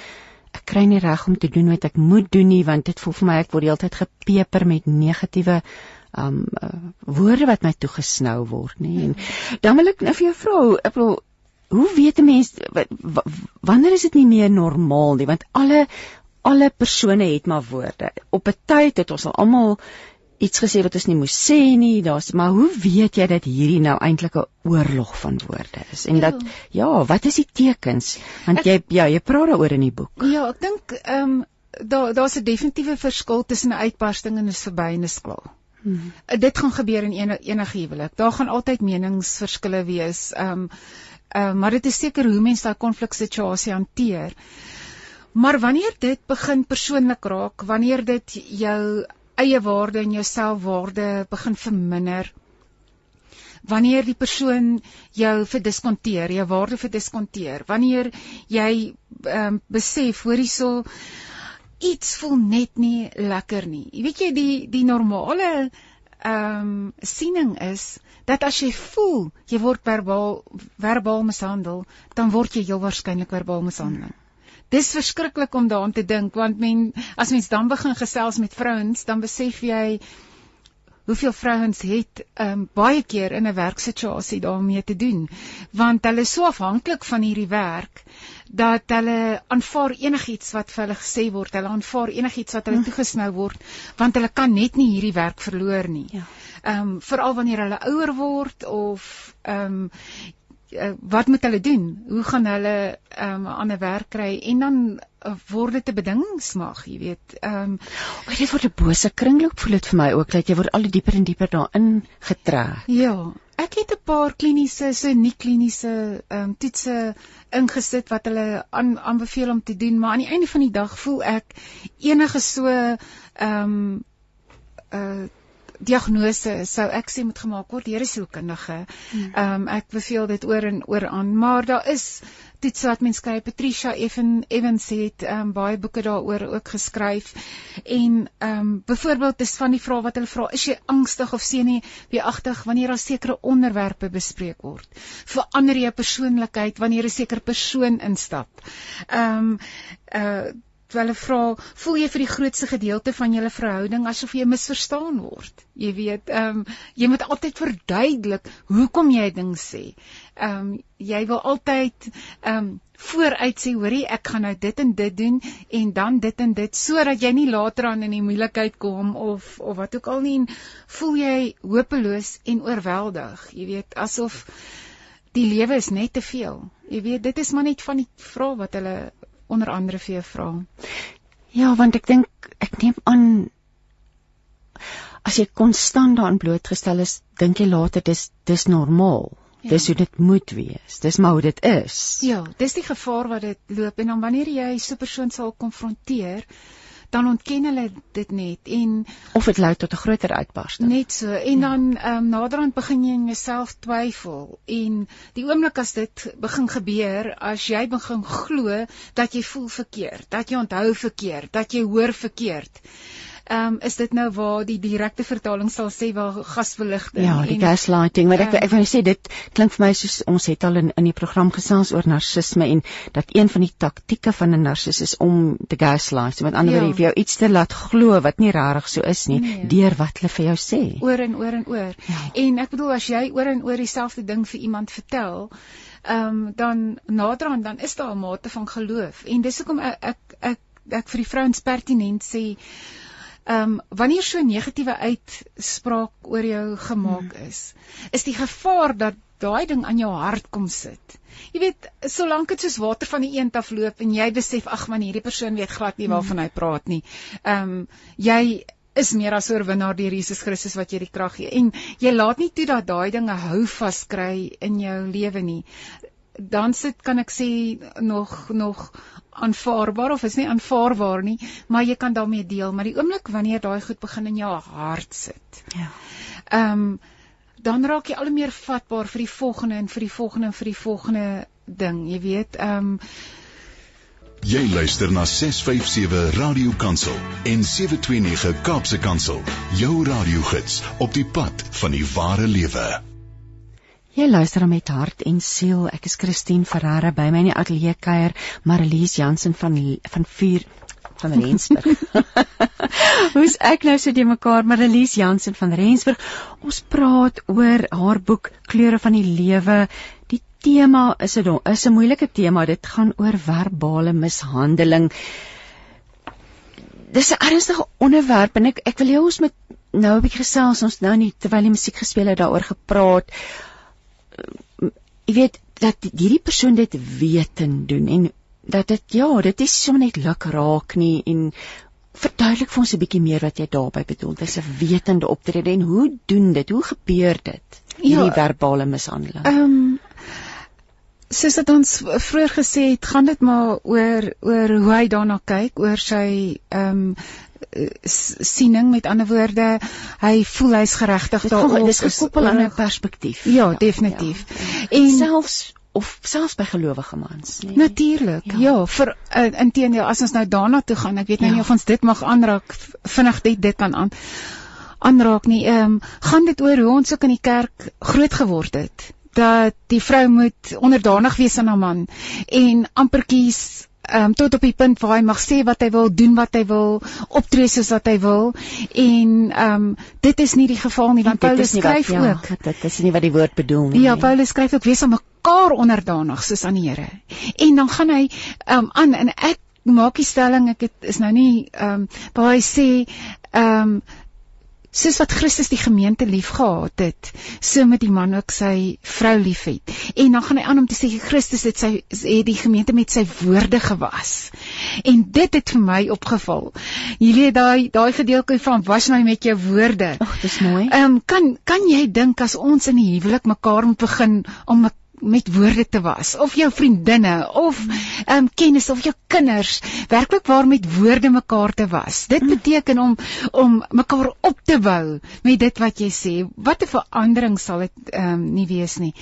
S1: ek kry nie reg om te doen wat ek moet doen nie want dit voel vir my ek word heeltyd gepeper met negatiewe um uh, woorde wat my toegesnou word nê en dan wil ek nou vir jou vra ek wil hoe weet 'n mens wanneer is dit nie meer normaal nie? Want alle alle persone het maar woorde. Op 'n tyd het ons al almal iets gesê wat ons nie moes sê nie. Daar's maar hoe weet jy dat hierdie nou eintlik 'n oorlog van woorde is? En ja. dat ja, wat is die tekens? Want ek, jy ja, jy praat daaroor in die boek.
S4: Ja, ek dink ehm um, daar daar's 'n definitiewe verskil tussen 'n uitbarsting en 'n verby en 'n skil. Hmm. Dit gaan gebeur in enige enige huwelik. Daar gaan altyd meningsverskille wees. Ehm um, ehm uh, maar dit is seker hoe mense daai konfliksituasie hanteer. Maar wanneer dit begin persoonlik raak, wanneer dit jou eie waarde en jou selfwaarde begin verminder, wanneer die persoon jou verdiskonteer, jou waarde verdiskonteer, wanneer jy ehm um, besef hoor hierso iets voel net nie lekker nie. Jy weet jy die die normale ehm um, siening is dat as jy voel jy word verbaal verbaal mishandel, dan word jy heel waarskynlik verbaal mishandel. Dis verskriklik om daaraan te dink want men as mens dan begin gesels met vrouens, dan besef jy hoeveel vrouens het um, baie keer in 'n werksituasie daarmee te doen want hulle is so afhanklik van hierdie werk dat hulle aanvaar enigiets wat vir hulle gesê word hulle aanvaar enigiets wat hulle hm. toegesnou word want hulle kan net nie hierdie werk verloor nie. Ja. Ehm um, veral wanneer hulle ouer word of ehm um, wat moet hulle doen? Hoe gaan hulle ehm um, 'n ander werk kry en dan uh, word dit 'n bedingingsmag, jy weet. Ehm um,
S1: oh, dit word 'n bose kringloop voel dit vir my ook dat jy word al dieper en dieper daarin getrek.
S4: Ja, ek het 'n paar kliniese, so nie kliniese ehm um, toetse ingesit wat hulle aan aanbeveel om te doen, maar aan die einde van die dag voel ek enige so ehm um, uh diagnose sou ek sê moet gemaak word deur 'n sielkundige. Hmm. Ehm um, ek beveel dit oor en oor aan, maar daar is toets wat mens skryf. Patricia Evan Evans het ehm um, baie boeke daaroor ook geskryf. En ehm um, byvoorbeeld is van die vrae wat hulle vra, is jy angstig of senuweeagtig wanneer daar sekere onderwerpe bespreek word? Verander jy persoonlikheid wanneer 'n sekere persoon instap? Ehm um, uh hulle vra, voel jy vir die grootste gedeelte van julle verhouding asof jy misverstaan word? Jy weet, ehm um, jy moet altyd verduidelik hoekom jy ding sê. Ehm um, jy wil altyd ehm um, vooruit sê, hoorie, ek gaan nou dit en dit doen en dan dit en dit sodat jy nie later aan in die moeilikheid kom of of wat ook al nie voel jy hopeloos en oorweldig. Jy weet, asof die lewe is net te veel. Jy weet, dit is maar net van die vrae wat hulle onder andere vir jou vra.
S1: Ja, want ek dink ek neem aan as jy konstant daarin blootgestel is, dink jy later dis dis normaal. Ja. Dis hoe dit moet wees. Dis maar hoe dit is.
S4: Ja, dis die gevaar wat dit loop en dan wanneer jy so 'n persoon sal konfronteer, dan ontken hulle dit net en
S1: of dit lei tot 'n groter uitbarsting.
S4: Net so. En ja. dan ehm um, naderhand begin jy in jouself twyfel en die oomblik as dit begin gebeur, as jy begin glo dat jy voel verkeerd, dat jy onthou verkeerd, dat jy hoor verkeerd um, is dit nou waar die direkte vertaling sal sê waar gasverligting
S1: ja die gaslighting maar ek um, ek wil sê dit klink vir my soos ons het al in in die program gesels oor narcisme en dat een van die taktieke van 'n narcis is om te gaslight met ander woorde ja. vir jou iets te laat glo wat nie regtig so is nie nee. deur wat hulle vir jou sê
S4: oor en oor en oor ja. en ek bedoel as jy oor en oor dieselfde ding vir iemand vertel ehm um, dan naderhand dan is daar 'n mate van geloof en dis hoekom ek ek ek, ek vir die vrouens pertinent sê Ehm um, wanneer so 'n negatiewe uitspraak oor jou gemaak hmm. is, is die gevaar dat daai ding aan jou hart kom sit. Jy weet, solank dit soos water van die eend af loop en jy besef ag man hierdie persoon weet glad nie waarvan hmm. hy praat nie. Ehm um, jy is meer as oorwinnaar deur Jesus Christus wat jy die krag gee en jy laat nie toe dat daai dinge hou vas kry in jou lewe nie dan sit kan ek sê nog nog aanvaarbaar of is nie aanvaarbaar nie, maar jy kan daarmee deel, maar die oomblik wanneer daai goed begin in jou hart sit. Ja. Ehm um, dan raak jy al hoe meer vatbaar vir die volgende en vir die volgende en vir die volgende ding, jy weet. Ehm um,
S3: Jy luister na 657 Radio Kansel en 729 Kaapse Kansel, jou radiogids op die pad van die ware lewe.
S1: Jy luister met hart en siel. Ek is Christine Ferreira by my in die ateljee kuier Marlies Jansen van van vuur van Rensburg. Hoe's ek nou so die mekaar Marlies Jansen van Rensburg. Ons praat oor haar boek Kleure van die Lewe. Die tema is 'n is 'n moeilike tema. Dit gaan oor verbale mishandeling. Dis 'n ernstige onderwerp en ek ek wil hê ons moet nou 'n bietjie gesels ons nou nie terwyl die musiek gespeel het daaroor gepraat. Jy weet dat hierdie persoon dit weet en doen en dat dit ja, dit is sommer net luk raak nie en verduidelik vir ons 'n bietjie meer wat jy daarby bedoel. Dis 'n wetende optrede en hoe doen dit? Hoe gebeur dit? Hierdie ja, verbale mishandeling.
S4: Ehm um, soos dit ons vroeër gesê het, gaan dit maar oor oor hoe hy daarna kyk, oor sy ehm um, siening met ander woorde hy voel hy's geregtig
S1: daarop dis gekoppel aan 'n perspektief
S4: ja definitief ja.
S1: en selfs of selfs by gelowige mans
S4: nee natuurlik ja. ja vir uh, inteendeel as ons nou daarna toe gaan ek weet nou ja. nie of ons dit mag aanraak vinnig dit dit kan aan aanraak nie ehm um, gaan dit oor hoe ons ook in die kerk groot geword het dat die vrou moet onderdanig wees aan haar man en ampertjies um, tot op die punt waar hy mag sê wat hy wil, doen wat hy wil, optree soos wat hy wil en ehm um, dit is nie die geval nie want Paulus skryf wat, ja, ook
S1: dit is nie wat die woord bedoel nie.
S4: Ja, Paulus skryf ook wees aan mekaar onderdanig soos aan die Here. En dan gaan hy ehm um, aan en ek maak die stelling ek het, is nou nie ehm um, waar hy sê ehm um, soos wat Christus die gemeente liefgehad het, so moet die man ook sy vrou liefhet. En dan gaan hy aan om te sê Christus het sy het die gemeente met sy woorde gewas. En dit het vir my opgeval. Jy weet daai daai gedeelte van was my met jou woorde.
S1: Ag, dis mooi.
S4: Ehm um, kan kan jy dink as ons in die huwelik mekaar moet begin om met woorde te was of jou vriendinne of ehm um, kennis of jou kinders werklik waar met woorde mekaar te was. Dit beteken om om mekaar op te bou met dit wat jy sê. Wat 'n verandering sal dit ehm um, nie wees nie.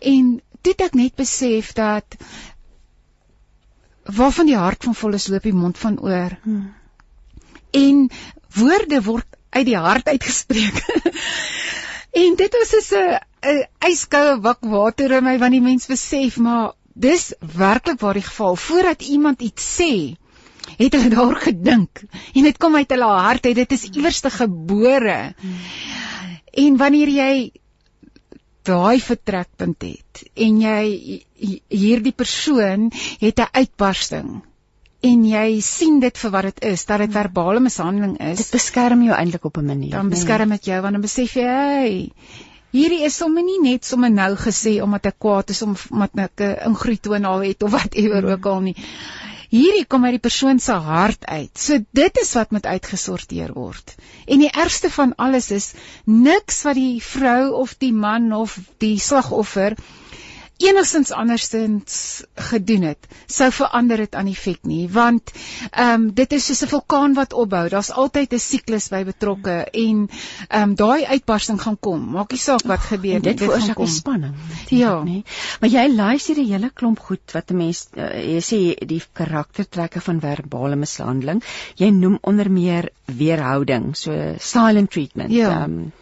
S4: En dit ek net besef dat waarvan die hart van vol is loop die mond van oor. Hmm. En woorde word uit die hart uitgespreek. En dit was so 'n 'n yskoue wak water in my want die mens besef maar dis werklik waar die geval voordat iemand iets sê het hulle daar gedink en dit kom uit hulle hart uit dit is iewers te gebore hmm. en wanneer jy daai vertrekpunt het en jy hierdie persoon het 'n uitbarsting en jy sien dit vir wat dit is, dat dit verbale mishandeling is.
S1: Dit beskerm jou eintlik op 'n manier.
S4: Dan nee. beskerm dit jou want dan besef jy, hey, hierdie is sommer nie net sommer nou gesê omdat ek kwaad is omdat ek 'n ingrietonaal het of whatever mm. ook al nie. Hierdie kom uit die persoon se hart uit. So dit is wat moet uitgesorteer word. En die ergste van alles is niks wat die vrou of die man of die slagoffer enigstens andersins gedoen het, sou verander dit aan effek nie, want ehm um, dit is soos 'n vulkaan wat opbou. Daar's altyd 'n siklus by betrokke en ehm um, daai uitbarsting gaan kom. Maak nie saak wat gebeur
S1: nie, dit veroorsaak spanning.
S4: Ja, nee.
S1: Maar jy luister die hele klomp goed wat 'n mens uh, jy sê die karaktertrekke van verbale mishandeling. Jy noem onder meer weerhouding, so silent treatment.
S4: Ja. Um,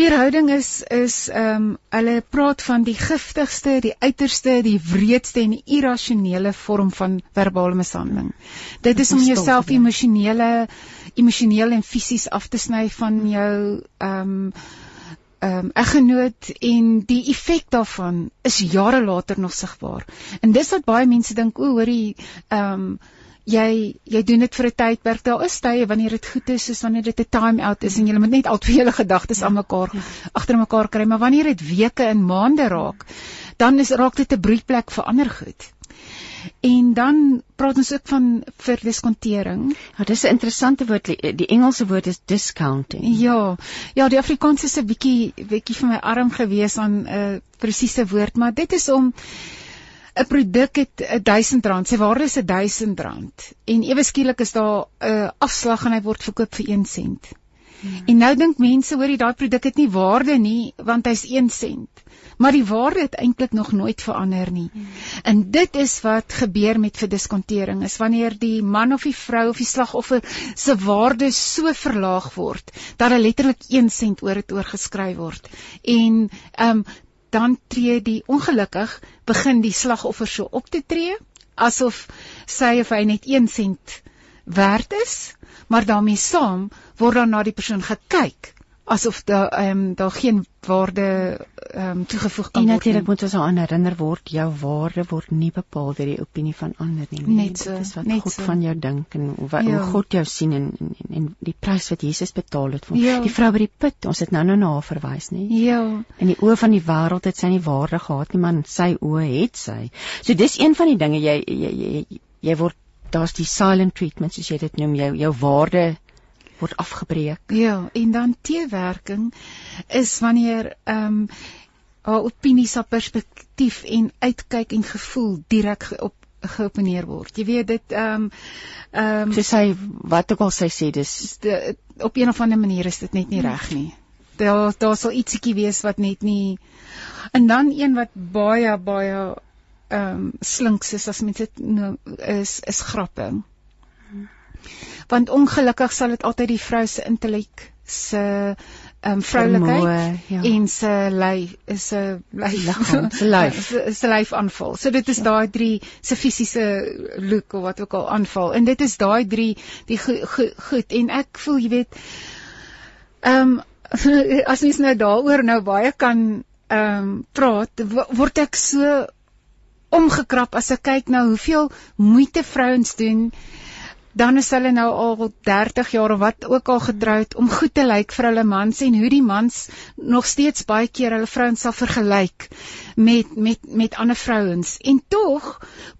S4: Weerhouding is is ehm um, hulle praat van die giftigste, die uiterste, die wreedste en die irrasionele vorm van verbale mishandeling. Dit is om jouself emosionele emosioneel en fisies af te sny van jou ehm um, ehm um, eggenoot en die effek daarvan is jare later nog sigbaar. En dis wat baie mense dink, o, hoorie ehm um, jy jy doen dit vir 'n tydperk. Daar is tye wanneer dit goed is, soos wanneer dit 'n time out is en jy moet net al twee hele gedagtes aan mekaar ja. agter mekaar kry, maar wanneer dit weke en maande raak, dan is raak dit 'n broeiplek vir ander goed. En dan praat ons ook van verdiskontering.
S1: Ja, dis 'n interessante woord. Die Engelse woord is discounting.
S4: Ja. Ja, die Afrikaans is 'n bietjie bietjie vir my arm gewees aan 'n uh, presiese woord, maar dit is om 'n produk het R1000, sy waarde is R1000 en ewe skielik is daar 'n uh, afslag en hy word verkoop vir 1 sent. Hmm. En nou dink mense hoor jy daai produk het nie waarde nie want hy's 1 sent. Maar die waarde het eintlik nog nooit verander nie. Hmm. En dit is wat gebeur met verdiskontering is wanneer die man of die vrou of die slagoffer se waarde so verlaag word dat hy letterlik 1 sent oor dit oorgeskryf word. En ehm um, dan tree die ongelukkig begin die slagoffer so op te tree asof sy of hy net 1 sent werd is, maar daarmee saam word dan na die persoon gekyk asof daar ehm um, daar geen waarde ehm um, toegevoeg kan
S1: en
S4: word.
S1: natuurlik moet ons aan herinner word jou waarde word nie bepaal deur die opinie van ander nie. nie.
S4: Net so,
S1: Dit is wat God
S4: so.
S1: van jou dink en hoe, wat,
S4: Ja.
S1: hoe God jou sien en, en en die prys wat Jesus betaal het vir hom.
S4: Ja.
S1: Die vrou by die put, ons het nou nou na haar verwys, nê?
S4: Ja.
S1: In die oë van die wêreld het sy nie waarde gehad nie, maar in sy oë het sy. So dis een van die dinge jy jy, jy, jy word daar's die silent treatment soos jy dit noem, jou jou waarde word afgebreek.
S4: Ja, en dan teewerking is wanneer ehm um, haar opinies, haar perspektief en uitkyk en gevoel direk op geopeneer word. Jy weet dit ehm um, ehm um,
S1: So sy wat ook al sy sê, dis
S4: de, op een of ander manier is dit net nie reg nie. Daar daar sal ietsiekie wees wat net nie en dan een wat baie baie ehm um, slinks is as mense dit noem is is grappe. Want ongelukkig sal dit altyd die vrou se intellek se um, vroulikheid
S1: Vermoë, ja.
S4: en se lyf is 'n lyf
S1: se lyf.
S4: se- se lyf aanval. So dit is daai drie se fisiese look of wat ook al aanval. En dit is daai drie die go, go, goed en ek voel jy weet ehm um, as mens nou daaroor nou baie kan ehm um, praat, wo- word ek so omgekrap as ek kyk nou hoeveel moeite vrouens doen dan is hulle nou al 30 jaar of wat ook al getroud om goed te lyk vir hulle mans en hoe die mans nog steeds baie keer hulle vrouens sal vergelyk met met met ander vrouens. En tog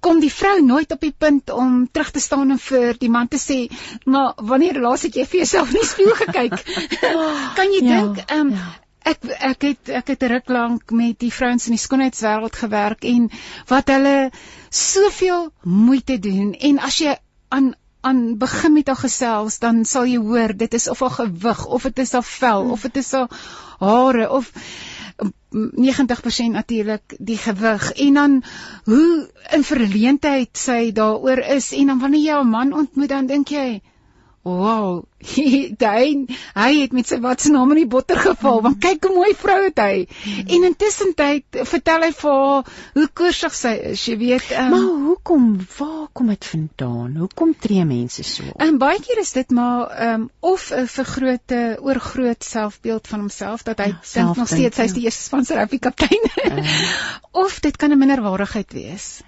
S4: kom die vrou nooit op die punt om terug te staan en vir die man te sê maar wanneer laas het jy vir jouself in die spieël gekyk? Kan jy
S1: Ja,
S4: dink um,
S1: ja.
S4: Ek ek het ek het ruk lank met die vrouens in die skoonheidswêreld gewerk en wat hulle soveel moeite doen. En as jy aan aan begin met haar gesels dan sal jy hoor dit is of haar gewig of dit is haar vel of dit is haar hare of mm, 90% natuurlik die gewig. En dan hoe in verleentheid sy daaroor is en dan wanneer jy 'n man ontmoet dan dink jy Wow, hy hy het met sy wat se naam in die botter geval. Want kyk hoe mooi vrou het hy. En intussen tyd vertel hy vir haar hoe koorsig sy is, jy weet. Um,
S1: Maar hoekom? Waar kom dit vandaan? Hoekom tree mense so?
S4: En baie keer is dit maar ehm um, of 'n vergrote oorgroot selfbeeld van homself dat hy
S1: Ja,
S4: dink nog steeds hy's die eerste span se rugby kaptein. of dit kan 'n minderwaardigheid wees.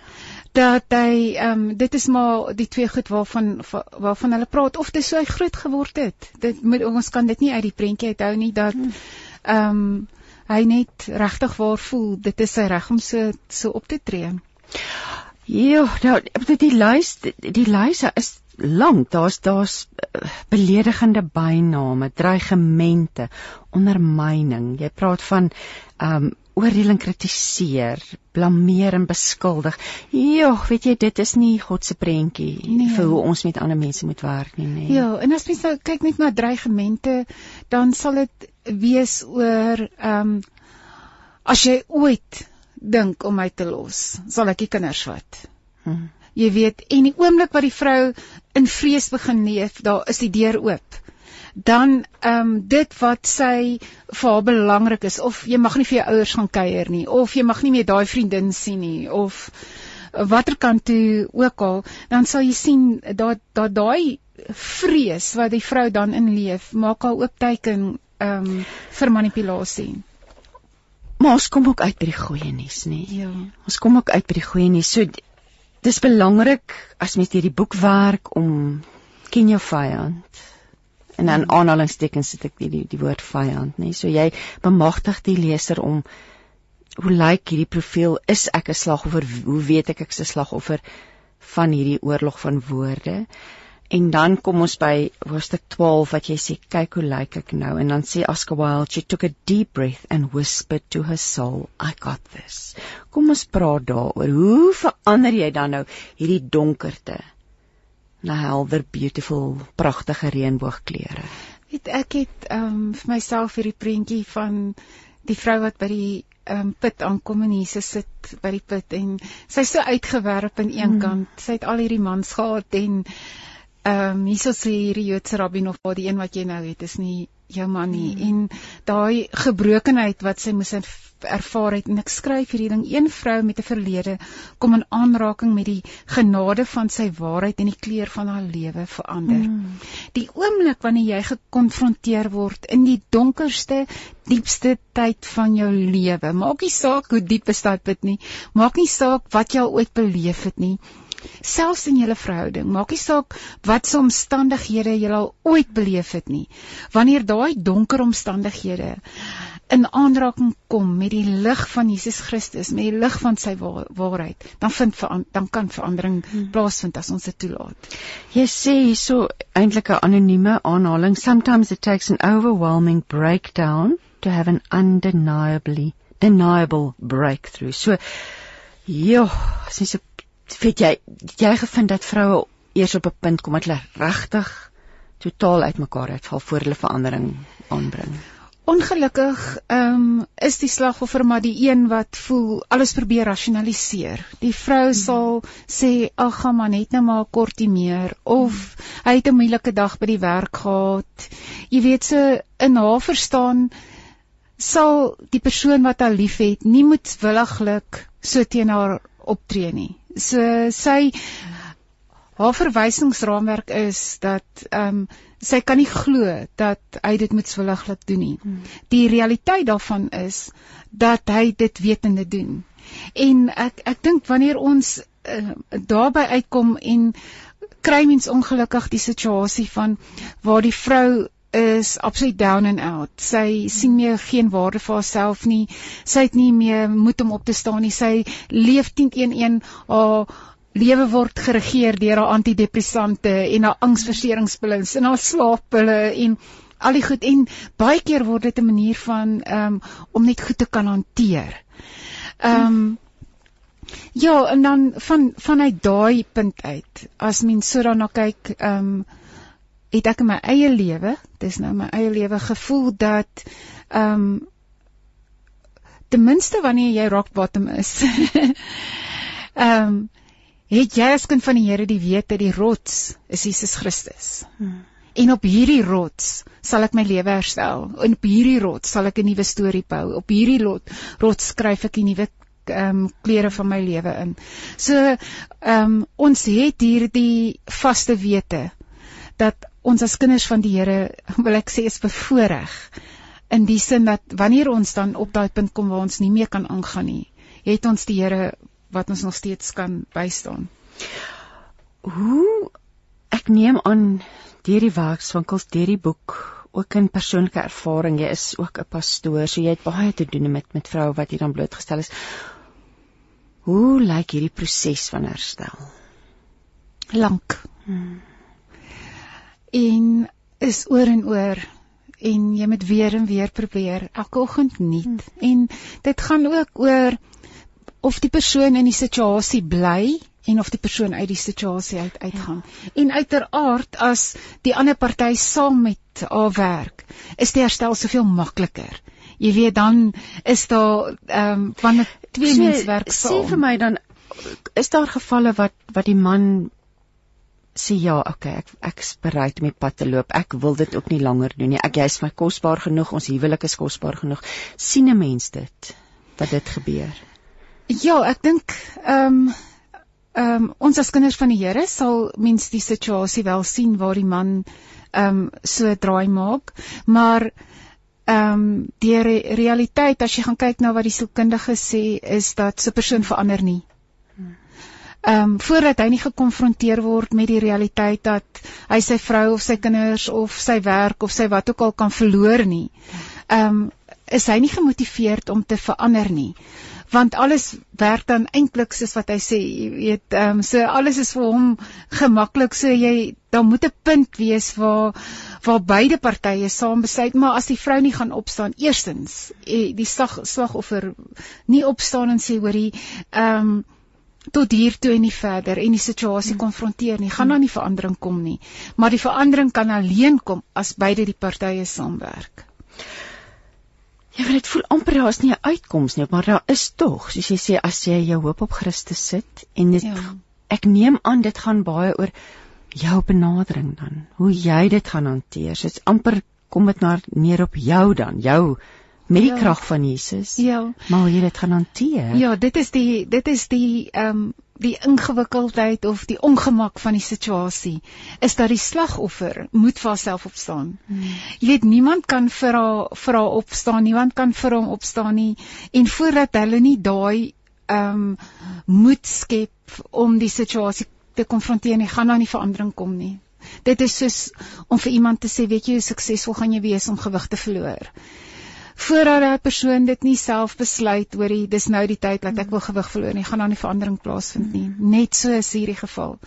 S4: Dat hy ehm um, dit is maar die twee goed waarvan va- waarvan hulle praat of dis so hy groot geword het. Dit moet ons kan dit nie uit die prentjie uithou nie dat ehm um, hy net regtig waar voel dit is sy reg om so so op te tree.
S1: Ja, nou die, die lys die lyse is lank. Daar's daar's eh, beledigende byname, dreigemente, ondermyning. Jy praat van ehm um, oordeel en kritiseer, blameer en beskuldig. Ja, weet jy, dit is nie God se prentjie
S4: Nee.
S1: vir hoe ons met ander mense moet werk nie, nee.
S4: Ja, en as mens nou kyk net na dreigemente, dan sal dit wees oor ehm um, as jy ooit dink om my te los, sal ek die kinders vat.
S1: Hm.
S4: Jy weet, en die oomblik wat die vrou in vrees begin leef, daar is die deur oop. Dan ehm um, dit wat sy vir haar belangrik is of jy mag nie vir jou ouers gaan kuier nie of jy mag nie meer daai vriendin sien nie of watter kant toe ook al dan sal jy sien dat dat daai vrees wat die vrou dan inleef maak haar oop teiken ehm um, vir manipulasie.
S1: Maar ons kom ook uit by die goeie nuus, nê.
S4: Ja.
S1: Ons kom ook uit by die goeie nuus. So dis belangrik as mens deur die boek werk om ken jou vyand. En dan aanhalingstekens sit ek die die, die woord vyand, nê. So jy bemagtig die leser om hoe lyk hierdie profiel? Is ek 'n slagoffer? Hoe weet ek ek's 'n slagoffer van hierdie oorlog van woorde? En dan kom ons by hoofstuk 12 wat jy sê kyk hoe lyk ek nou en dan sê Oscar Wilde she took a deep breath and whispered to her soul I got this. Kom ons praat daaroor. Hoe verander jy dan nou hierdie donkerte na helder beautiful pragtige reënboogkleure?
S4: Weet ek het ehm um, vir myself hierdie prentjie van die vrou wat by die ehm um, put aankom en Jesus sit by die put en sy's so uitgewerp aan een
S1: Mm.
S4: kant. Sy het al hierdie mans gehad en ehm um, hierso sê hierdie Joodse rabbi nog waar die een wat jy nou het is nie jou man nie mm. en daai gebrokenheid wat sy moes ervaar het en ek skryf hierdie ding een vrou met 'n verlede kom in aanraking met die genade van sy waarheid en die kleur van haar lewe verander. Mm. Die oomblik wanneer jy gekonfronteer word in die donkerste, diepste tyd van jou lewe, maak nie saak hoe diep is daai put nie, maak nie saak wat jy al ooit beleef het nie. Selfs in julle verhouding, maak nie saak wat se omstandighede jy al ooit beleef het nie. Wanneer daai donker omstandighede in aanraking kom met die lig van Jesus Christus, met die lig van sy waarheid, dan vind dan kan verandering hmm. plaasvind as ons dit toelaat.
S1: Jy sê hierso eintlik 'n anonieme aanhaling, sometimes it takes an overwhelming breakdown to have an undeniably deniable breakthrough. So ja, sê so weet jy, jy gevind dat vroue eers op 'n punt kom dat hulle regtig totaal uitmekaar uitval voor hulle verandering aanbring.
S4: Ongelukkig ehm um, is die slagoffer maar die een wat voel alles probeer rasionaliseer. Die vrou hmm. sal sê ag gaan maar net nou maar kortie meer of hy het 'n moeilike dag by die werk gehad. Jy weet so, in haar verstaan sal die persoon wat haar liefhet nie moetswilliglik so teen haar optree nie. So sy haar verwysingsraamwerk is dat ehm um, sy kan nie glo dat hy dit met swilliglik doen nie. Hmm. Die realiteit daarvan is dat hy dit wetende doen. En ek ek dink wanneer ons uh, daarby uitkom en kry mens ongelukkig die situasie van waar die vrou is absoluut down and out. Sy sien meer geen waarde vir haarself nie. Sy het nie meer moed om op te staan nie. Sy leef teen een een haar lewe word geregeer deur haar antidepressante en haar angsverseringspille en haar slaappille en al die goed en baie keer word dit 'n manier van um, om net goed te kan hanteer. Ehm um, ja, en dan van vanuit daai punt uit, as mens so daarna kyk, ehm um, het ek in my eie lewe, dis nou my eie lewe gevoel dat ehm um, ten minste wanneer jy rock bottom is. Ehm um, het jy as kind van die Here die wete die rots is Jesus Christus. Hmm. En op hierdie rots sal ek my lewe herstel. En op hierdie rots sal ek 'n nuwe storie bou. Op hierdie lot rots skryf ek 'n nuwe ehm um, kleure van my lewe in. So ehm um, ons het hierdie vaste wete dat ons as kinders van die Here wil ek sê is bevoordeel in die sin dat wanneer ons dan op daai punt kom waar ons nie meer kan aangaan nie, het ons die Here wat ons nog steeds kan bystaan.
S1: Hoe ek neem aan deur die werkswinkels, deur die boek, ook in persoonlike ervaring, jy is ook 'n pastoor, so jy het baie te doen met met vroue wat hier dan blootgestel is. Hoe lyk hierdie proses van herstel?
S4: Lank. Hmm. En is oor en oor en jy moet weer en weer probeer elke oggend nuut hmm. en dit gaan ook oor of die persoon in die situasie bly en of die persoon uit die situasie uit uitgaan. Ja. En uiteraard as die ander party saam met haar werk, is die herstel soveel makliker. Jy weet dan is daar ehm um, wanneer twee so, mense werk saam.
S1: Sê vir my dan is daar gevalle wat wat die man sê ja, okay, ek ek is bereid om die pad te loop. Ek wil dit ook nie langer doen nie. Ek jy's my kosbaar genoeg. Ons huwelik is kosbaar genoeg. sien 'n mens dit dat dit gebeur?
S4: Ja, ek dink ehm um, ehm um, ons as kinders van die Here sal mens die situasie wel sien waar die man ehm um, so draai maak, maar ehm um, die re realiteit as jy gaan kyk na wat die sielkundige sê is dat so 'n persoon verander nie. Ehm um, voordat hy nie gekonfronteer word met die realiteit dat hy sy vrou of sy kinders of sy werk of sy wat ook al kan verloor nie. Ehm um, is hy nie gemotiveerd om te verander nie want alles werk dan eintlik soos wat hy sê jy weet ehm um, so alles is vir hom gemaklik so jy dan moet 'n punt wees waar waar beide partye saam besluit maar as die vrou nie gaan opstaan eerstens eh, die slag slagoffer nie opstaan en sê hoorie ehm um, tot hier toe en nie verder en die situasie hmm. konfronteer nie gaan dan nie verandering kom nie maar die verandering kan alleen kom as beide die partye saamwerk
S1: Ja, want dit voel amper daar's nie 'n uitkoms nie, maar daar is tog, soos jy sê as jy jou hoop op Christus sit en dit ja. ek neem aan dit gaan baie oor jou benadering dan, hoe jy dit gaan hanteer. Dit's amper kom dit maar neer op jou dan, jou met die
S4: Ja.
S1: krag van Jesus.
S4: Ja.
S1: Maar hoe jy dit gaan hanteer.
S4: Ja, dit is die dit is die ehm um, die ingewikkeldheid of die ongemak van die situasie is dat die slagoffer moet vir haarself opstaan. Hmm. Jy weet niemand kan vir haar vir haar opstaan, niemand kan vir hom opstaan nie en voordat hulle nie daai ehm um, moed skep om die situasie te konfronteer nie, gaan daar nie verandering kom nie. Dit is soos om vir iemand te sê, weet jy hoe suksesvol gaan jy wees om gewig te verloor voordat daai persoon dit nie self besluit oor die dis nou die tyd dat ek wil gewig verloor nie, gaan daar nie verandering plaasvind nie. Net so is hierdie geval.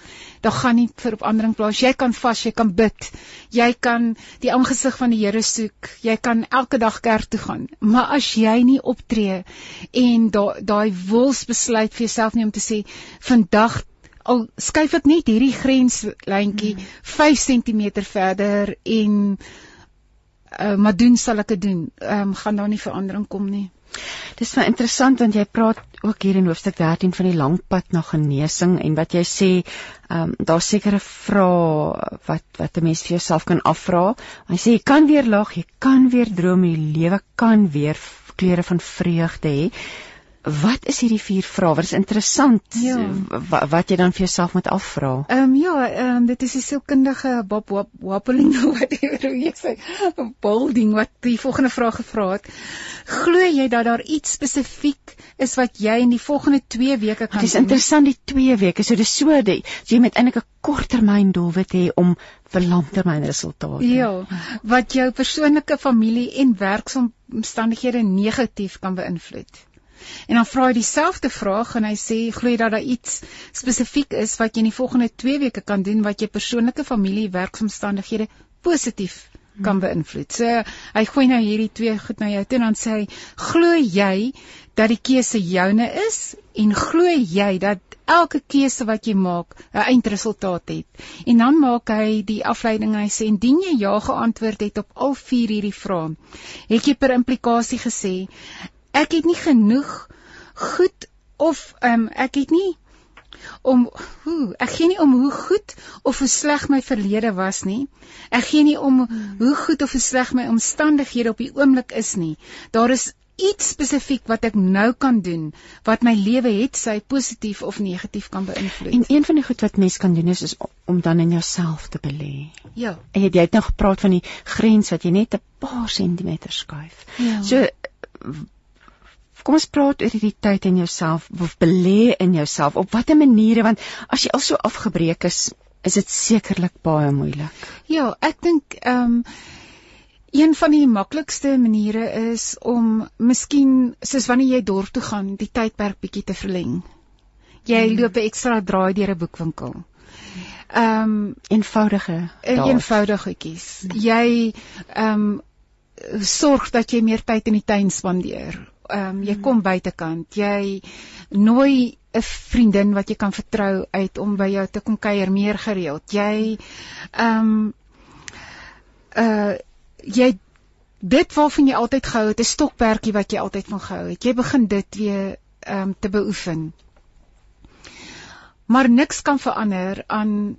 S4: Daar gaan nie verandering plaas. Jy kan vas, jy kan bid. Jy kan die aangesig van die Here soek. Jy kan elke dag kerk toe gaan. Maar as jy nie optree en daai daai wilsbesluit vir jouself neem om te sê vandag al skuif ek net hierdie grenslyntjie 5 cm verder en uh, maar doen sal ek dit doen. Ehm um, gaan daar nie verandering kom nie.
S1: Dis baie interessant want jy praat ook hier in hoofstuk 13 van die lang pad na genesing en wat jy sê, ehm um, daar's sekere vrae wat wat 'n mens vir jouself kan afvra. Hy sê jy kan weer lag, jy kan weer droom, die lewe kan weer kleure van vreugde hê. Wat is hierdie vier vrae? Wat is interessant
S4: Ja.
S1: wat, wat jy dan vir jouself moet afvra.
S4: Ehm um, ja, ehm um, dit is die sielkundige Bob Wap, Wappeling wat jy sê, Bolding wat die volgende vraag gevra het. Glo jy dat daar iets spesifiek is wat jy in die volgende 2 weke kan
S1: Dit is
S4: doen?
S1: interessant die 2 weke, so dis so dat jy met eintlik 'n korttermyn doelwit hê om vir langtermynresultate.
S4: Ja, wat jou persoonlike familie en werksomstandighede negatief kan beïnvloed. En dan vra hy dieselfde vraag en hy sê glo jy dat daar iets spesifiek is wat jy in die volgende 2 weke kan doen wat jou persoonlike familie werksomstandighede positief kan beïnvloed. So hy gooi nou hierdie twee goed na jou toe en dan sê hy glo jy dat die keuse joune is en glo jy dat elke keuse wat jy maak 'n eindresultaat het. En dan maak hy die afleiding en hy sê indien jy ja geantwoord het op al vier hierdie vrae, het jy per implikasie gesê ek het nie genoeg goed of um, ek het nie om hoe ek gee nie om hoe goed of hoe sleg my verlede was nie. Ek gee nie om hoe goed of hoe sleg my omstandighede op die oomblik is nie. Daar is iets spesifiek wat ek nou kan doen wat my lewe het sy positief of negatief kan beïnvloed.
S1: En een van die goed wat mens kan doen is, is om dan in jouself te belê.
S4: ja,
S1: En jy, jy het nou gepraat van die grens wat jy net 'n paar sentimeter skuif.
S4: Ja.
S1: So kom ons praat oor hierdie tyd in jouself of belê in jouself op watter maniere want as jy al so afgebreek is, is dit sekerlik baie moeilik.
S4: Ja, ek dink ehm um, een van die maklikste maniere is om miskien soos wanneer jy dorp toe gaan, die tydperk bietjie te verleng. Jy mm. loop 'n ekstra draai deur 'n boekwinkel. Ehm um,
S1: Eenvoudige dae.
S4: eenvoudig goedjies. Jy ehm um, sorg dat jy meer tyd in die tuin spandeer. Ehm um, jy kom buitekant. Jy nooi 'n vriendin wat jy kan vertrou uit om by jou te kom kuier meer gereeld. Jy ehm um, uh jy dit waarvan jy altyd gehou het, 'n stokperdjie wat jy altyd van gehou het. Jy begin dit weer ehm um, te beoefen. Maar niks kan verander aan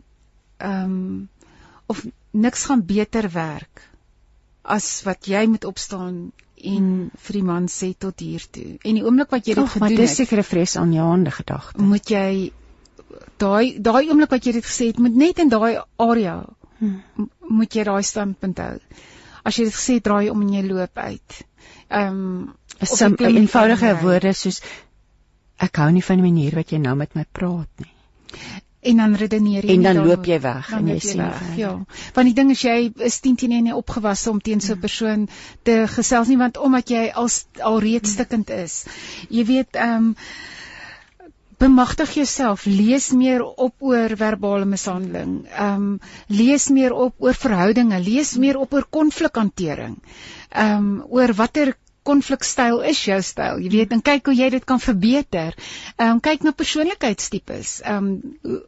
S4: ehm um, of niks gaan beter werk as wat jy moet opstaan en hmm. vir die man sê tot hier toe. En die oomblik wat jy dit
S1: Och, maar
S4: gedoen
S1: dis
S4: het,
S1: seker 'n vreesaanjaende gedagte.
S4: moet jy daai daai oomblik wat jy dit gesê het, moet net in daai area
S1: Hmm.
S4: moet jy daai standpunt hou. As jy dit gesê het, draai om en jy loop uit. Ehm um,
S1: 'n sim- eenvoudige woorde soos ek hou nie van die manier wat jy nou met my praat nie.
S4: En dan redeneer jy
S1: En dan
S4: daaroor.
S1: loop jy weg
S4: Dan
S1: en jy sien
S4: weg, ja. Want die ding is jy is 10 teen 1 nie opgewasse om teen so 'n persoon te gesels nie want omdat jy al al reeds stikkend is. Jy weet ehm um, bemagtig jouself, lees meer op oor verbale mishandeling. Ehm um, lees meer op oor verhoudinge, lees meer op oor konflikhantering. Ehm um, oor watter konflikstyl is jou styl. Jy weet, en kyk hoe jy dit kan verbeter. Ehm um, kyk na persoonlikheidstipes. Ehm um,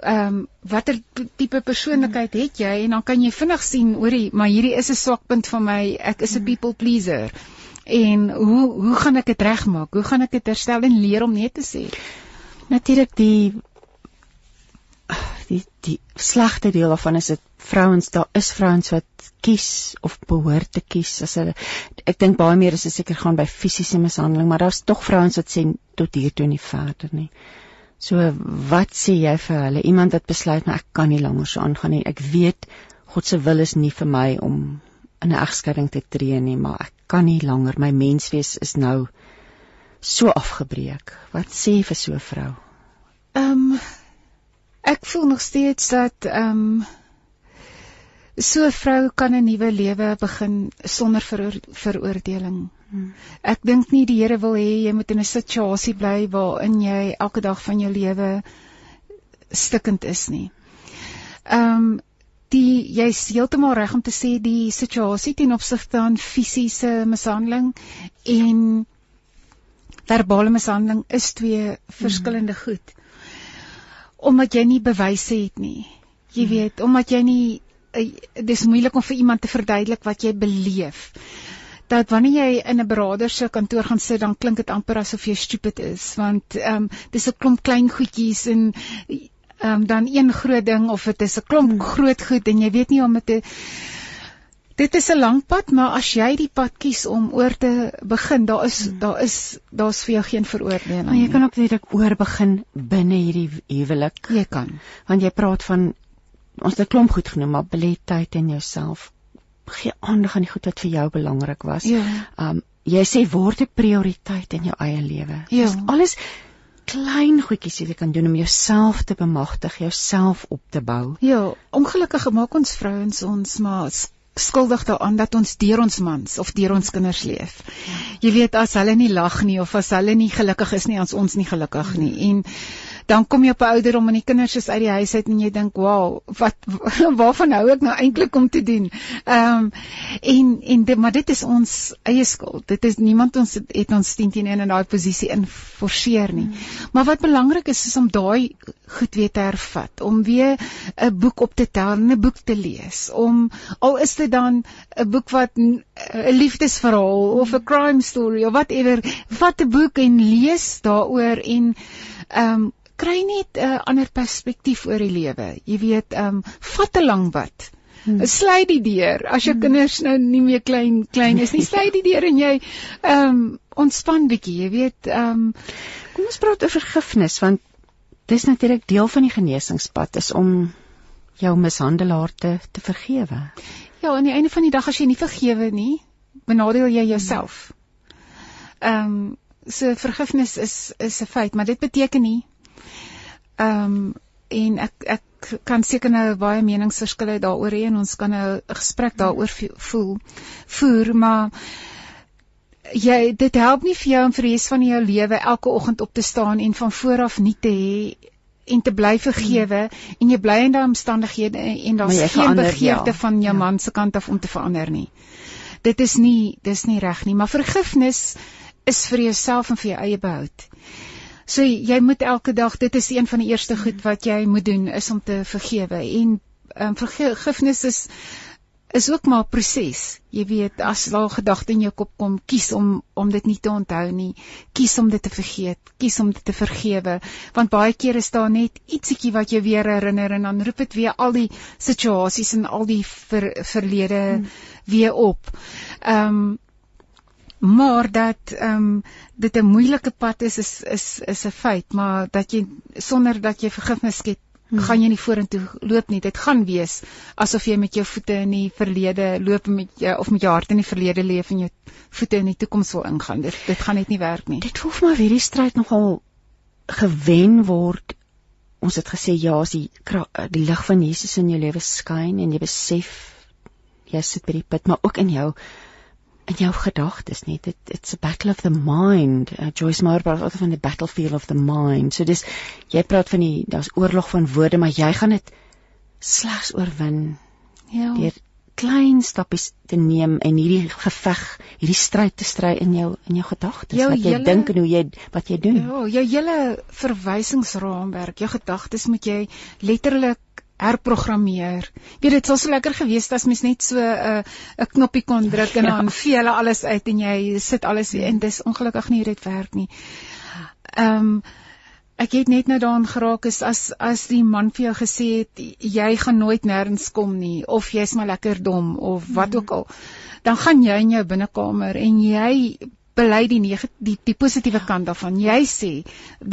S4: ehm um, watter tipe persoonlikheid het jy? En dan kan jy vinnig sien hoorie maar hierdie is 'n swakpunt van my. Ek is 'n people pleaser. En hoe hoe gaan ek dit regmaak? Hoe gaan ek dit herstel en leer om nee te sê?
S1: Natuurlik die die die slegte deel daarvan is dit vrouens daar is vrouens wat kies of behoort te kies as hulle ek dink baie meer is seker gaan by fisiese mishandeling maar daar's tog vrouens wat sê tot hier toe nie verder nie so wat sê jy vir hulle? Iemand wat besluit maar ek kan nie langer so aangaan nie. Ek weet God se wil is nie vir my om in 'n egskeiding te tree nie maar ek kan nie langer. My menswees is nou so afgebreek. Wat sê vir so 'n vrou?
S4: Ehm um, ek voel nog steeds dat ehm um, so 'n vrou kan 'n nuwe lewe begin sonder veroor, veroordeling. Hmm. Ek dink nie die Here wil hê jy moet in 'n situasie bly waarin jy elke dag van jou lewe stikkend is nie. Ehm um, die jy's heeltemal reg om te sê die situasie ten opsigte van fisiese mishandeling en verbale mishandeling is twee verskillende hmm. goed omdat jy nie bewyse het nie. Jy hmm. weet, omdat jy nie dis moeilik om vir iemand te verduidelik wat jy beleef. Dat wanneer jy in 'n beraader se kantoor gaan sit, dan klink dit amper asof jy stupid is, want ehm um, dis 'n klomp klein goedjies en ehm um, dan een groot ding of dit is 'n klomp hmm. groot goed en jy weet nie om dit te Dit is 'n lang pad, maar as jy die pad kies om oor te begin, daar is hmm. daar is daar's vir jou geen veroordeling.
S1: Maar jy kan ook net oor begin binne hierdie huwelik.
S4: Jy kan.
S1: Want jy praat van ons het 'n klomp goed genoem, maar belettheid in jouself. Gee aandag aan die goed wat vir jou belangrik was.
S4: Ja.
S1: Um jy sê word 'n prioriteit in jou eie lewe.
S4: Ja.
S1: Dis alles klein goedjies wat jy kan doen om jouself te bemagtig, jouself op te bou.
S4: Ja, ongelukkig maak ons vrouens ons maar skuldig daaraan dat ons deur ons mans of deur ons kinders leef. Jy weet as hulle nie lag nie of as hulle nie gelukkig is nie, as ons nie gelukkig nie. En dan kom jy op 'n ouderdom en die kinders is uit die huis uit en jy dink, "Wow, wat waarvan hou ek nou eintlik om te doen?" Ehm um, en en dit maar dit is ons eie skuld. Dit is niemand ons het ons teen teen in daai posisie in forceer nie. Hmm. Maar wat belangrik is is om daai goed weer te hervat, om weer 'n boek op te tel 'n boek te lees, om al is dit dan 'n boek wat 'n liefdesverhaal of 'n crime story of whatever, vat 'n boek en lees daaroor en ehm um, kry net 'n uh, ander perspektief oor die lewe. Jy weet, ehm um, vat 'n lang wat. Hmm. Sly die deur. As jou hmm. kinders nou nie meer klein klein is nie, sly die deur en jy ehm um, ontspan bietjie, jy weet, ehm um,
S1: kom ons praat oor vergifnis want dis natuurlik deel van die genesingspad is om jou mishandelaar te te vergewe.
S4: Ja, aan die einde van die dag as jy nie vergewe nie, benadeel jy jouself. Ehm um, so vergifnis is is 'n feit, maar dit beteken nie Ehm um, en ek ek kan seker nou baie meningsverskille daaroor hê en ons kan nou 'n gesprek daaroor voel voer maar jy dit help nie vir jou om vir die res van jou lewe elke oggend op te staan en van voor af nie te hê en te bly vergewe hmm. en jy bly in daai omstandighede en daar's geen begeerte ja. van jou ja. man se kant af om te verander nie. Dit is nie dis nie reg nie, maar vergifnis is vir jouself en vir jou eie behoud. So jy moet elke dag dit is een van die eerste goed wat jy moet doen is om te vergewe en um, vergifnis is is ook maar 'n proses. Jy weet as daar gedagte in jou kop kom, kies om om dit nie te onthou nie, kies om dit te vergeet, kies om dit te vergewe, want baie keer is daar net ietsiekie wat jou weer herinner en dan roep dit weer al die situasies en al die ver, verlede hmm. weer op. Ehm um, maar dat ehm um, dit 'n moeilike pad is is is is 'n feit maar dat jy sonder dat jy vergifnis skep hmm. gaan jy nie vorentoe loop nie. Dit gaan wees asof jy met jou voete in die verlede loop met jou of met jou hart in die verlede leef en jou voete in die toekoms wil ingaan. Dit dit gaan net nie werk nie.
S1: Dit hoef maar hierdie stryd nogal gewen word. Ons het gesê ja as die die lig van Jesus in jou lewe skyn en jy besef jy sit by die put maar ook in jou in jou gedagtes nie. Dit it's a battle of the mind. Uh, Joyce Meyer praat altyd van die battlefield of the mind. So dis jy praat van die daar's oorlog van woorde maar jy gaan dit slegs oorwin ja. deur klein stappies te neem en hierdie geveg hierdie stryd te stry in jou in jou gedagtes. Wat jy dink en hoe jy wat jy doen.
S4: Ja jou hele verwysingsraamwerk jou gedagtes moet jy letterlik herprogrammeer. Weet dit sou so lekker gewees het as mens net so 'n uh, 'n knoppie kon druk en ja. dan vee hulle alles uit en jy sit alles weer in. Dis ongelukkig nie hoe dit werk nie. Ehm um, ek het net nou daaraan geraak is as as die man vir jou gesê het jy gaan nooit nêrens kom nie of jy's maar lekker dom of wat ook al dan gaan jy in jou binnekamer en jy bely die die die positiewe kant daarvan. Jy sê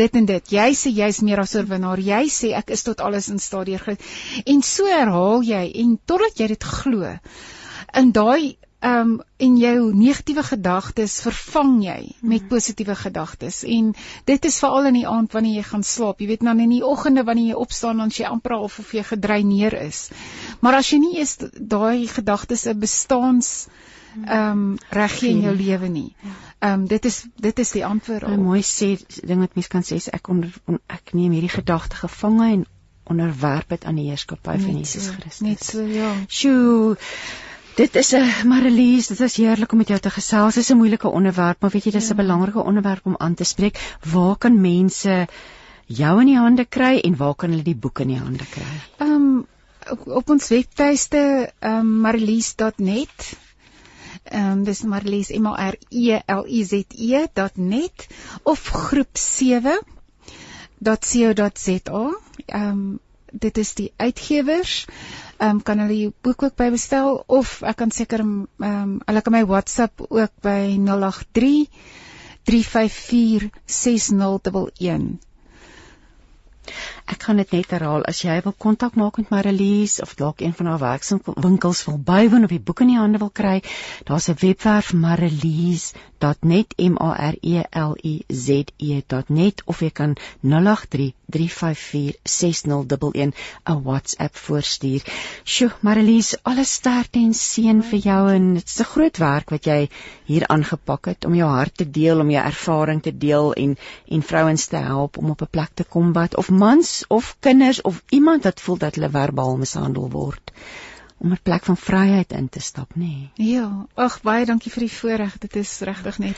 S4: dit en dit. Jy sê jy's meer as oorwinnaar. Jy sê ek is tot alles in staat deur Christus. En so herhaal jy en totdat jy dit glo. In daai ehm um, en jou negatiewe gedagtes vervang jy met mhm. positiewe gedagtes en dit is veral in die aand wanneer jy gaan slaap jy weet dan in die oggende wanneer jy opstaan dan jy amper half of jy gedreineer is maar as jy nie eens daai gedagtes 'n bestaans ehm um, reg in jou lewe nie ehm um, dit is dit is die antwoord
S1: 'n mooi sê ding wat mens kan sê is ek onder on, ek neem hierdie gedagte gevange en onderwerp dit aan die heerskappy van Jesus Christus
S4: net so ja
S1: sjoe Dit is 'n Marlies, dit is heerlik om met jou te gesels. Dit is 'n moeilike onderwerp, maar weet jy, dis 'n ja. belangrike onderwerp om aan te spreek. Waar kan mense jou in die hande kry en waar kan hulle die boek in die hande kry?
S4: Ehm um, op, op ons webtuiste ehm um, marlies.net. Ehm um, dis Marlies M A R E L I Z E.net of groep 7 .co.za. Ehm um, dit is die uitgewers ehm um, kan hulle die boek ook by bestel of ek kan seker ehm um, hulle kan my WhatsApp ook by 083 354 6011
S1: Ek kan dit net herhaal. As jy wil kontak maak met Marlies of dalk een van haar werkswinkels wil bywoon of die boek in die hande wil kry, daar's 'n webwerf marlies.net m a r e l i z e.net of jy kan 083 354 6011 'n WhatsApp voorstuur. Sjoe, Marlies, alles sterkte en seën vir jou en dit is 'n groot werk wat jy hier aangepak het om jou hart te deel, om jou ervaring te deel en en vrouens te help om op 'n plek te kom wat of mans of kinders of iemand wat voel dat hulle verbaal mishandel word om 'n plek van vryheid in te stap, nê. Nee.
S4: Ja, ag baie dankie vir die voorreg. Dit is regtig net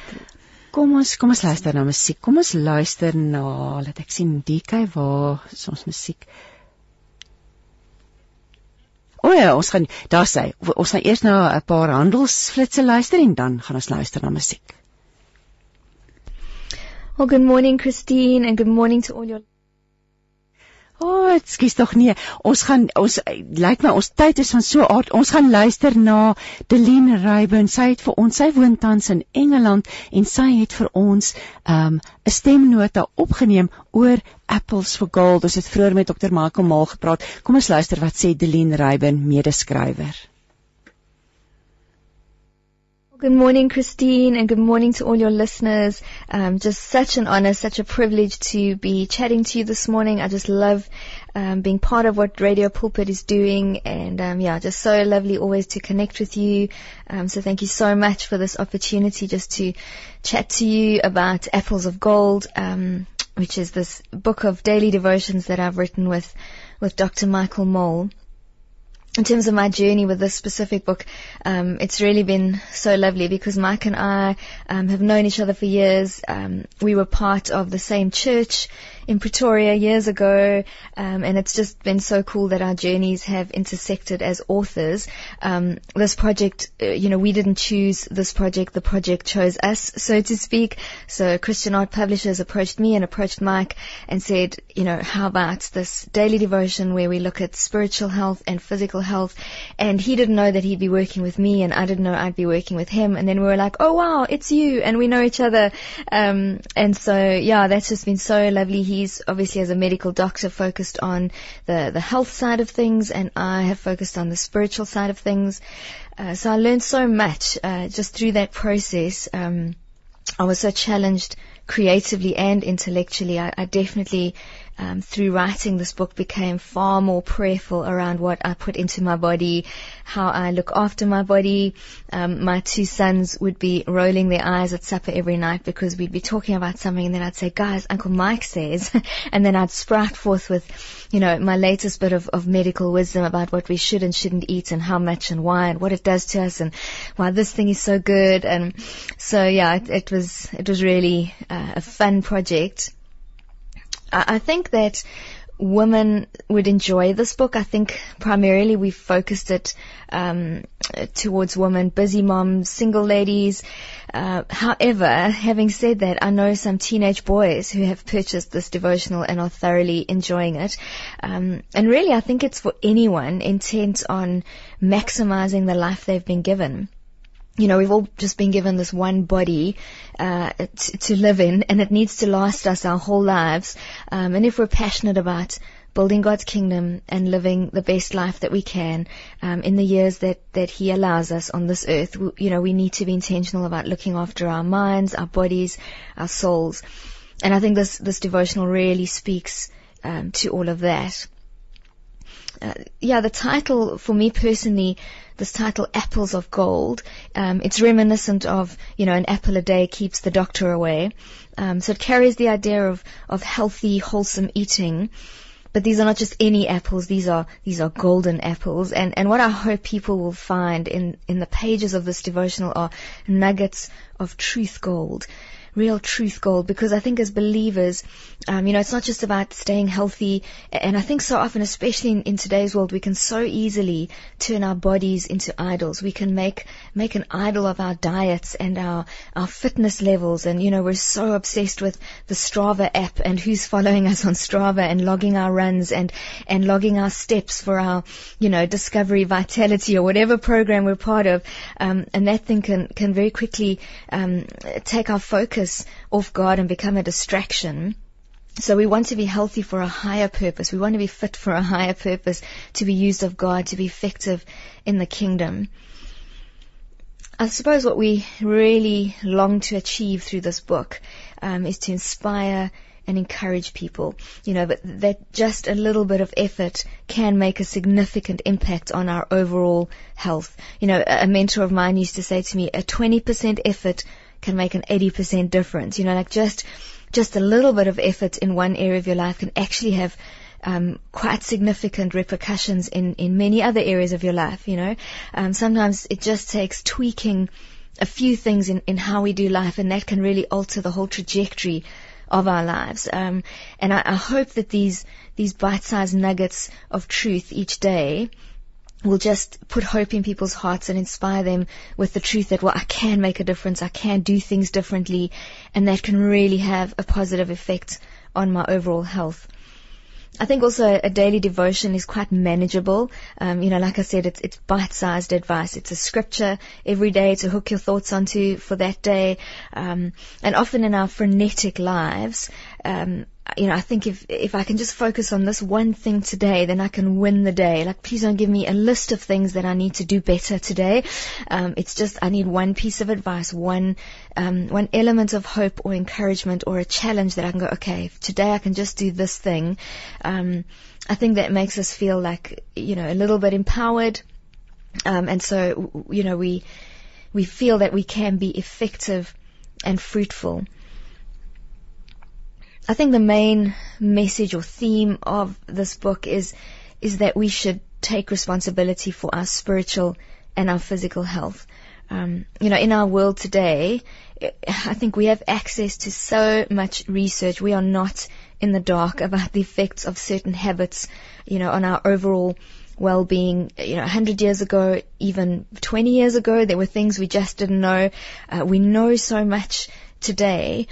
S1: Kom ons kom ons luister na musiek. Kom ons luister na, laat ek sien, DK waar ons musiek? O ja, ons gaan daar sê, ons gaan eers na 'n paar handelsflitsse luister en dan gaan ons luister na musiek.
S5: Well, good morning Christine and good morning to all your
S1: O, oh, ekskuus tog nee. Ons gaan ons lyk my ons tyd is van so aard. Ons gaan luister na Deline Rayburn. Sy het vir ons, sy woon tans in Engeland en sy het vir ons um, 'n um, stemnota opgeneem oor Apples for Gold. Ons het vroeër met Dr. Michael Maal gepraat. Kom ons luister wat sê Deline Rayburn, medeskrywer.
S5: Good morning, Christine, and good morning to all your listeners. Um, just such an honor, such a privilege to be chatting to you this morning. I just love um, being part of what Radio Pulpit is doing, and um, yeah, just so lovely always to connect with you. Um, so thank you so much for this opportunity just to chat to you about Apples of Gold, um, which is this book of daily devotions that I've written with with Dr. Michael Mole in terms of my journey with this specific book, um, it's really been so lovely because Mike and I um, have known each other for years. Um, we were part of the same church in Pretoria years ago, um, and it's just been so cool that our journeys have intersected as authors. Um, this project, uh, you know, we didn't choose this project; the project chose us, so to speak. So Christian Art Publishers approached me and approached Mike and said, you know, how about this daily devotion where we look at spiritual health and physical health? And he didn't know that he'd be working with me, and I didn't know I'd be working with him. And then we were like, oh wow, it's you, and we know each other. Um, and so yeah, that's just been so lovely. He he's obviously as a medical doctor focused on the, the health side of things and I have focused on the spiritual side of things. Uh, so I learned so much, uh, just through that process. Um, I was so challenged creatively and intellectually. I, I definitely um, through writing this book became far more prayerful around what I put into my body, how I look after my body. Um, my two sons would be rolling their eyes at supper every night because we'd be talking about something and then I'd say, guys, Uncle Mike says, and then I'd sprout forth with, you know, my latest bit of, of medical wisdom about what we should and shouldn't eat and how much and why and what it does to us and why this thing is so good. And so yeah, it, it was, it was really uh, a fun project. I think that women would enjoy this book. I think primarily we focused it um, towards women, busy moms, single ladies. Uh, however, having said that, I know some teenage boys who have purchased this devotional and are thoroughly enjoying it. Um, and really, I think it's for anyone intent on maximizing the life they've been given you know, we've all just been given this one body uh, to, to, live in, and it needs to last us our whole lives. Um, and if we're passionate about building God's kingdom and living the best life that we can um, in the years that that He allows us on this earth, we, you know, we need to be intentional about looking after our minds, our bodies, our souls. And I think this this devotional really speaks um, to all of that. Uh, yeah, the title for me personally this title, Apples of Gold. Um, it's reminiscent of, you know, an apple a day keeps the doctor away. Um, so it carries the idea of, of healthy, wholesome eating. But these are not just any apples, these are, these are golden apples. And, and what I hope people will find in, in the pages of this devotional are nuggets of truth gold real truth gold because I think as believers, um, you know, it's not just about staying healthy. And I think so often, especially in, in today's world, we can so easily turn our bodies into idols. We can make, make an idol of our diets and our, our fitness levels. And, you know, we're so obsessed with the Strava app and who's following us on Strava and logging our runs and, and logging our steps for our, you know, discovery vitality or whatever program we're part of. Um, and that thing can, can very quickly, um, take our focus focus off God and become a distraction. So we want to be healthy for a higher purpose. We want to be fit for a higher purpose, to be used of God, to be effective in the kingdom. I suppose what we really long to achieve through this book um, is to inspire and encourage people. You know, but that just a little bit of effort can make a significant impact on our overall health. You know, a mentor of mine used to say to me, a 20% effort can make an 80% difference. You know, like just, just a little bit of effort in one area of your life can actually have um, quite significant repercussions in, in many other areas of your life, you know. Um, sometimes it just takes tweaking a few things in, in how we do life and that can really alter the whole trajectory of our lives. Um, and I, I hope that these, these bite-sized nuggets of truth each day will just put hope in people's hearts and inspire them with the truth that, well, I can make a difference, I can do things differently, and that can really have a positive effect on my overall health. I think also a daily devotion is quite manageable. Um, you know, like I said, it's, it's bite-sized advice. It's a scripture every day to hook your thoughts onto for that day. Um, and often in our frenetic lives, um, you know, I think if if I can just focus on this one thing today, then I can win the day. Like, please don't give me a list of things that I need to do better today. Um, it's just I need one piece of advice, one um, one element of hope or encouragement or a challenge that I can go, okay, today I can just do this thing. Um, I think that makes us feel like you know a little bit empowered, um, and so you know we we feel that we can be effective and fruitful. I think the main message or theme of this book is is that we should take responsibility for our spiritual and our physical health. Um, you know, in our world today, I think we have access to so much research. We are not in the dark about the effects of certain habits, you know, on our overall well-being. You know, 100 years ago, even 20 years ago, there were things we just didn't know. Uh, we know so much today.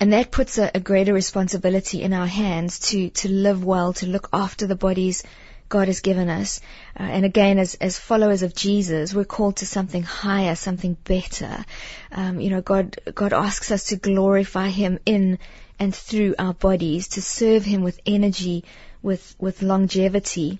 S5: And that puts a, a greater responsibility in our hands to, to live well, to look after the bodies God has given us. Uh, and again, as, as followers of Jesus, we're called to something higher, something better. Um, you know, God, God asks us to glorify Him in and through our bodies, to serve Him with energy, with, with longevity.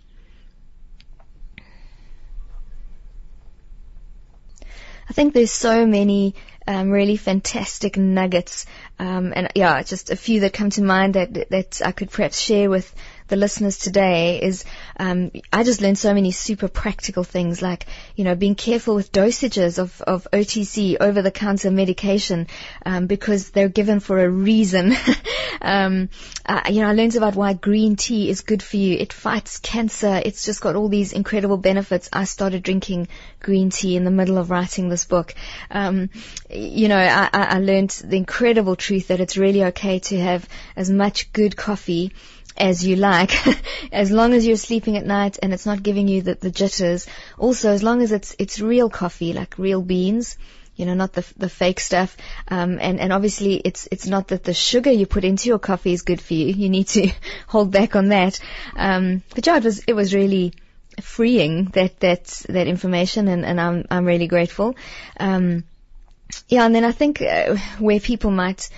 S5: I think there's so many um, really fantastic nuggets, um, and yeah, just a few that come to mind that that I could perhaps share with the listeners today is um, I just learned so many super practical things like you know being careful with dosages of, of OTC over the counter medication um, because they're given for a reason. um, uh, you know I learned about why green tea is good for you. It fights cancer. It's just got all these incredible benefits. I started drinking green tea in the middle of writing this book. Um, you know I, I learned the incredible truth that it's really okay to have as much good coffee as you like, as long as you're sleeping at night and it's not giving you the, the jitters. Also, as long as it's it's real coffee, like real beans, you know, not the the fake stuff. Um, and and obviously, it's it's not that the sugar you put into your coffee is good for you. You need to hold back on that. Um, but yeah, it was it was really freeing that that that information, and and I'm I'm really grateful. Um, yeah, and then I think uh, where people might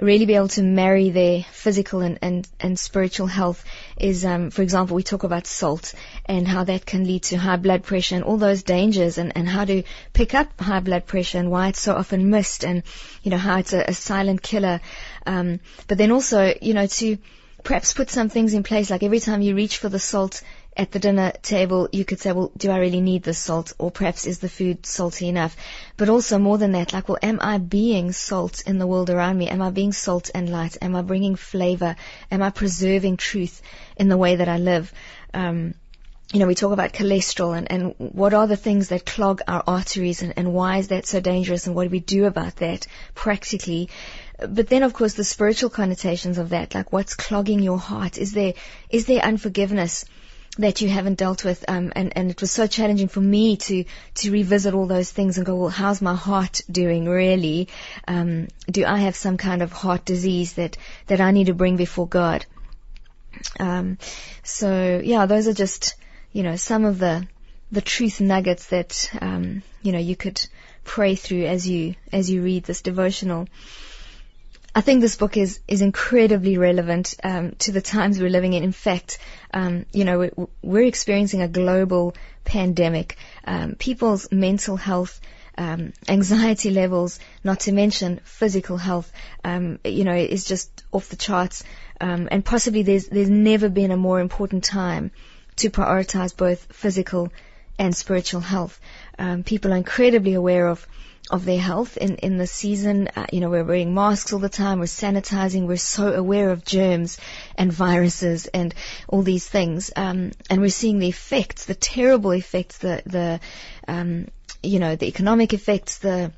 S5: really be able to marry their physical and, and, and spiritual health is, um, for example, we talk about salt and how that can lead to high blood pressure and all those dangers and, and how to pick up high blood pressure and why it's so often missed and, you know, how it's a, a silent killer. Um, but then also, you know, to perhaps put some things in place, like every time you reach for the salt, at the dinner table, you could say, well, do I really need this salt? Or perhaps is the food salty enough? But also more than that, like, well, am I being salt in the world around me? Am I being salt and light? Am I bringing flavor? Am I preserving truth in the way that I live? Um, you know, we talk about cholesterol and, and what are the things that clog our arteries and, and why is that so dangerous and what do we do about that practically? But then of course the spiritual connotations of that, like what's clogging your heart? Is there, is there unforgiveness? That you haven't dealt with, um, and and it was so challenging for me to to revisit all those things and go, well, how's my heart doing really? Um, do I have some kind of heart disease that that I need to bring before God? Um, so yeah, those are just you know some of the the truth nuggets that um, you know you could pray through as you as you read this devotional. I think this book is is incredibly relevant um, to the times we're living in. In fact, um, you know, we're, experiencing a global pandemic. Um, people's mental health. Um, anxiety levels, not to mention physical health, um, you know, is just off the charts. Um, and possibly there's there's never been a more important time to prioritize both physical and spiritual health. people are incredibly aware of of their health in, in the season. Uh, you know, we're wearing masks all the time, we're sanitizing, we're so aware of germs and viruses and all these things. Um, and we're seeing the effects, the terrible effects, the, the, um, you know, the economic effects, the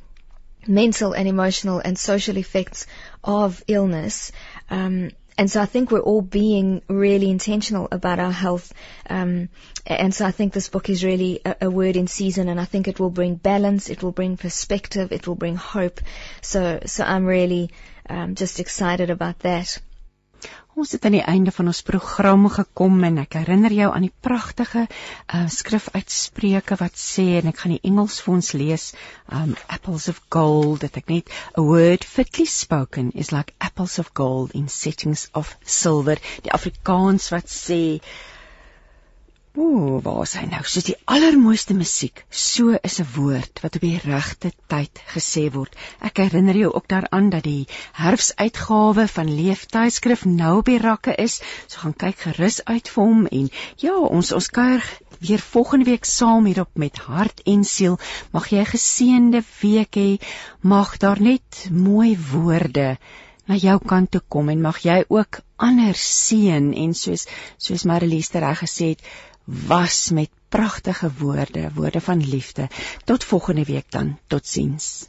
S5: mental and emotional and social effects of illness. Um, and so I think we're all being really intentional about our health. Um, and so I think this book is really a, a, word in season, and I think it will bring balance, it will bring perspective, it will bring hope. So, so I'm really um, just excited about that.
S1: Ons het aan die einde van ons program gekom en ek herinner jou aan die pragtige uh, skrif uit Spreuke wat sê en ek gaan die Engels vir ons lees um apples of gold that ek net a word fitly spoken is like apples of gold in settings of silver. Die Afrikaans wat sê Ooh, waar is hy nou? Soos die allermooiste musiek, so is 'n woord wat op die regte tyd gesê word. Ek herinner jou ook daaraan dat die herfsuitgawe van Leeftydskrif nou op die rakke is. So gaan kyk gerus uit vir hom en ja, ons ons kuier weer volgende week saam hierop met hart en siel. Mag jy 'n geseënde week hê. Mag daar net mooi woorde na jou kant toe kom en mag jy ook ander seën en soos soos Marilise reg gesê het was met pragtige woorde, woorde van liefde. Tot volgende week dan. Totsiens.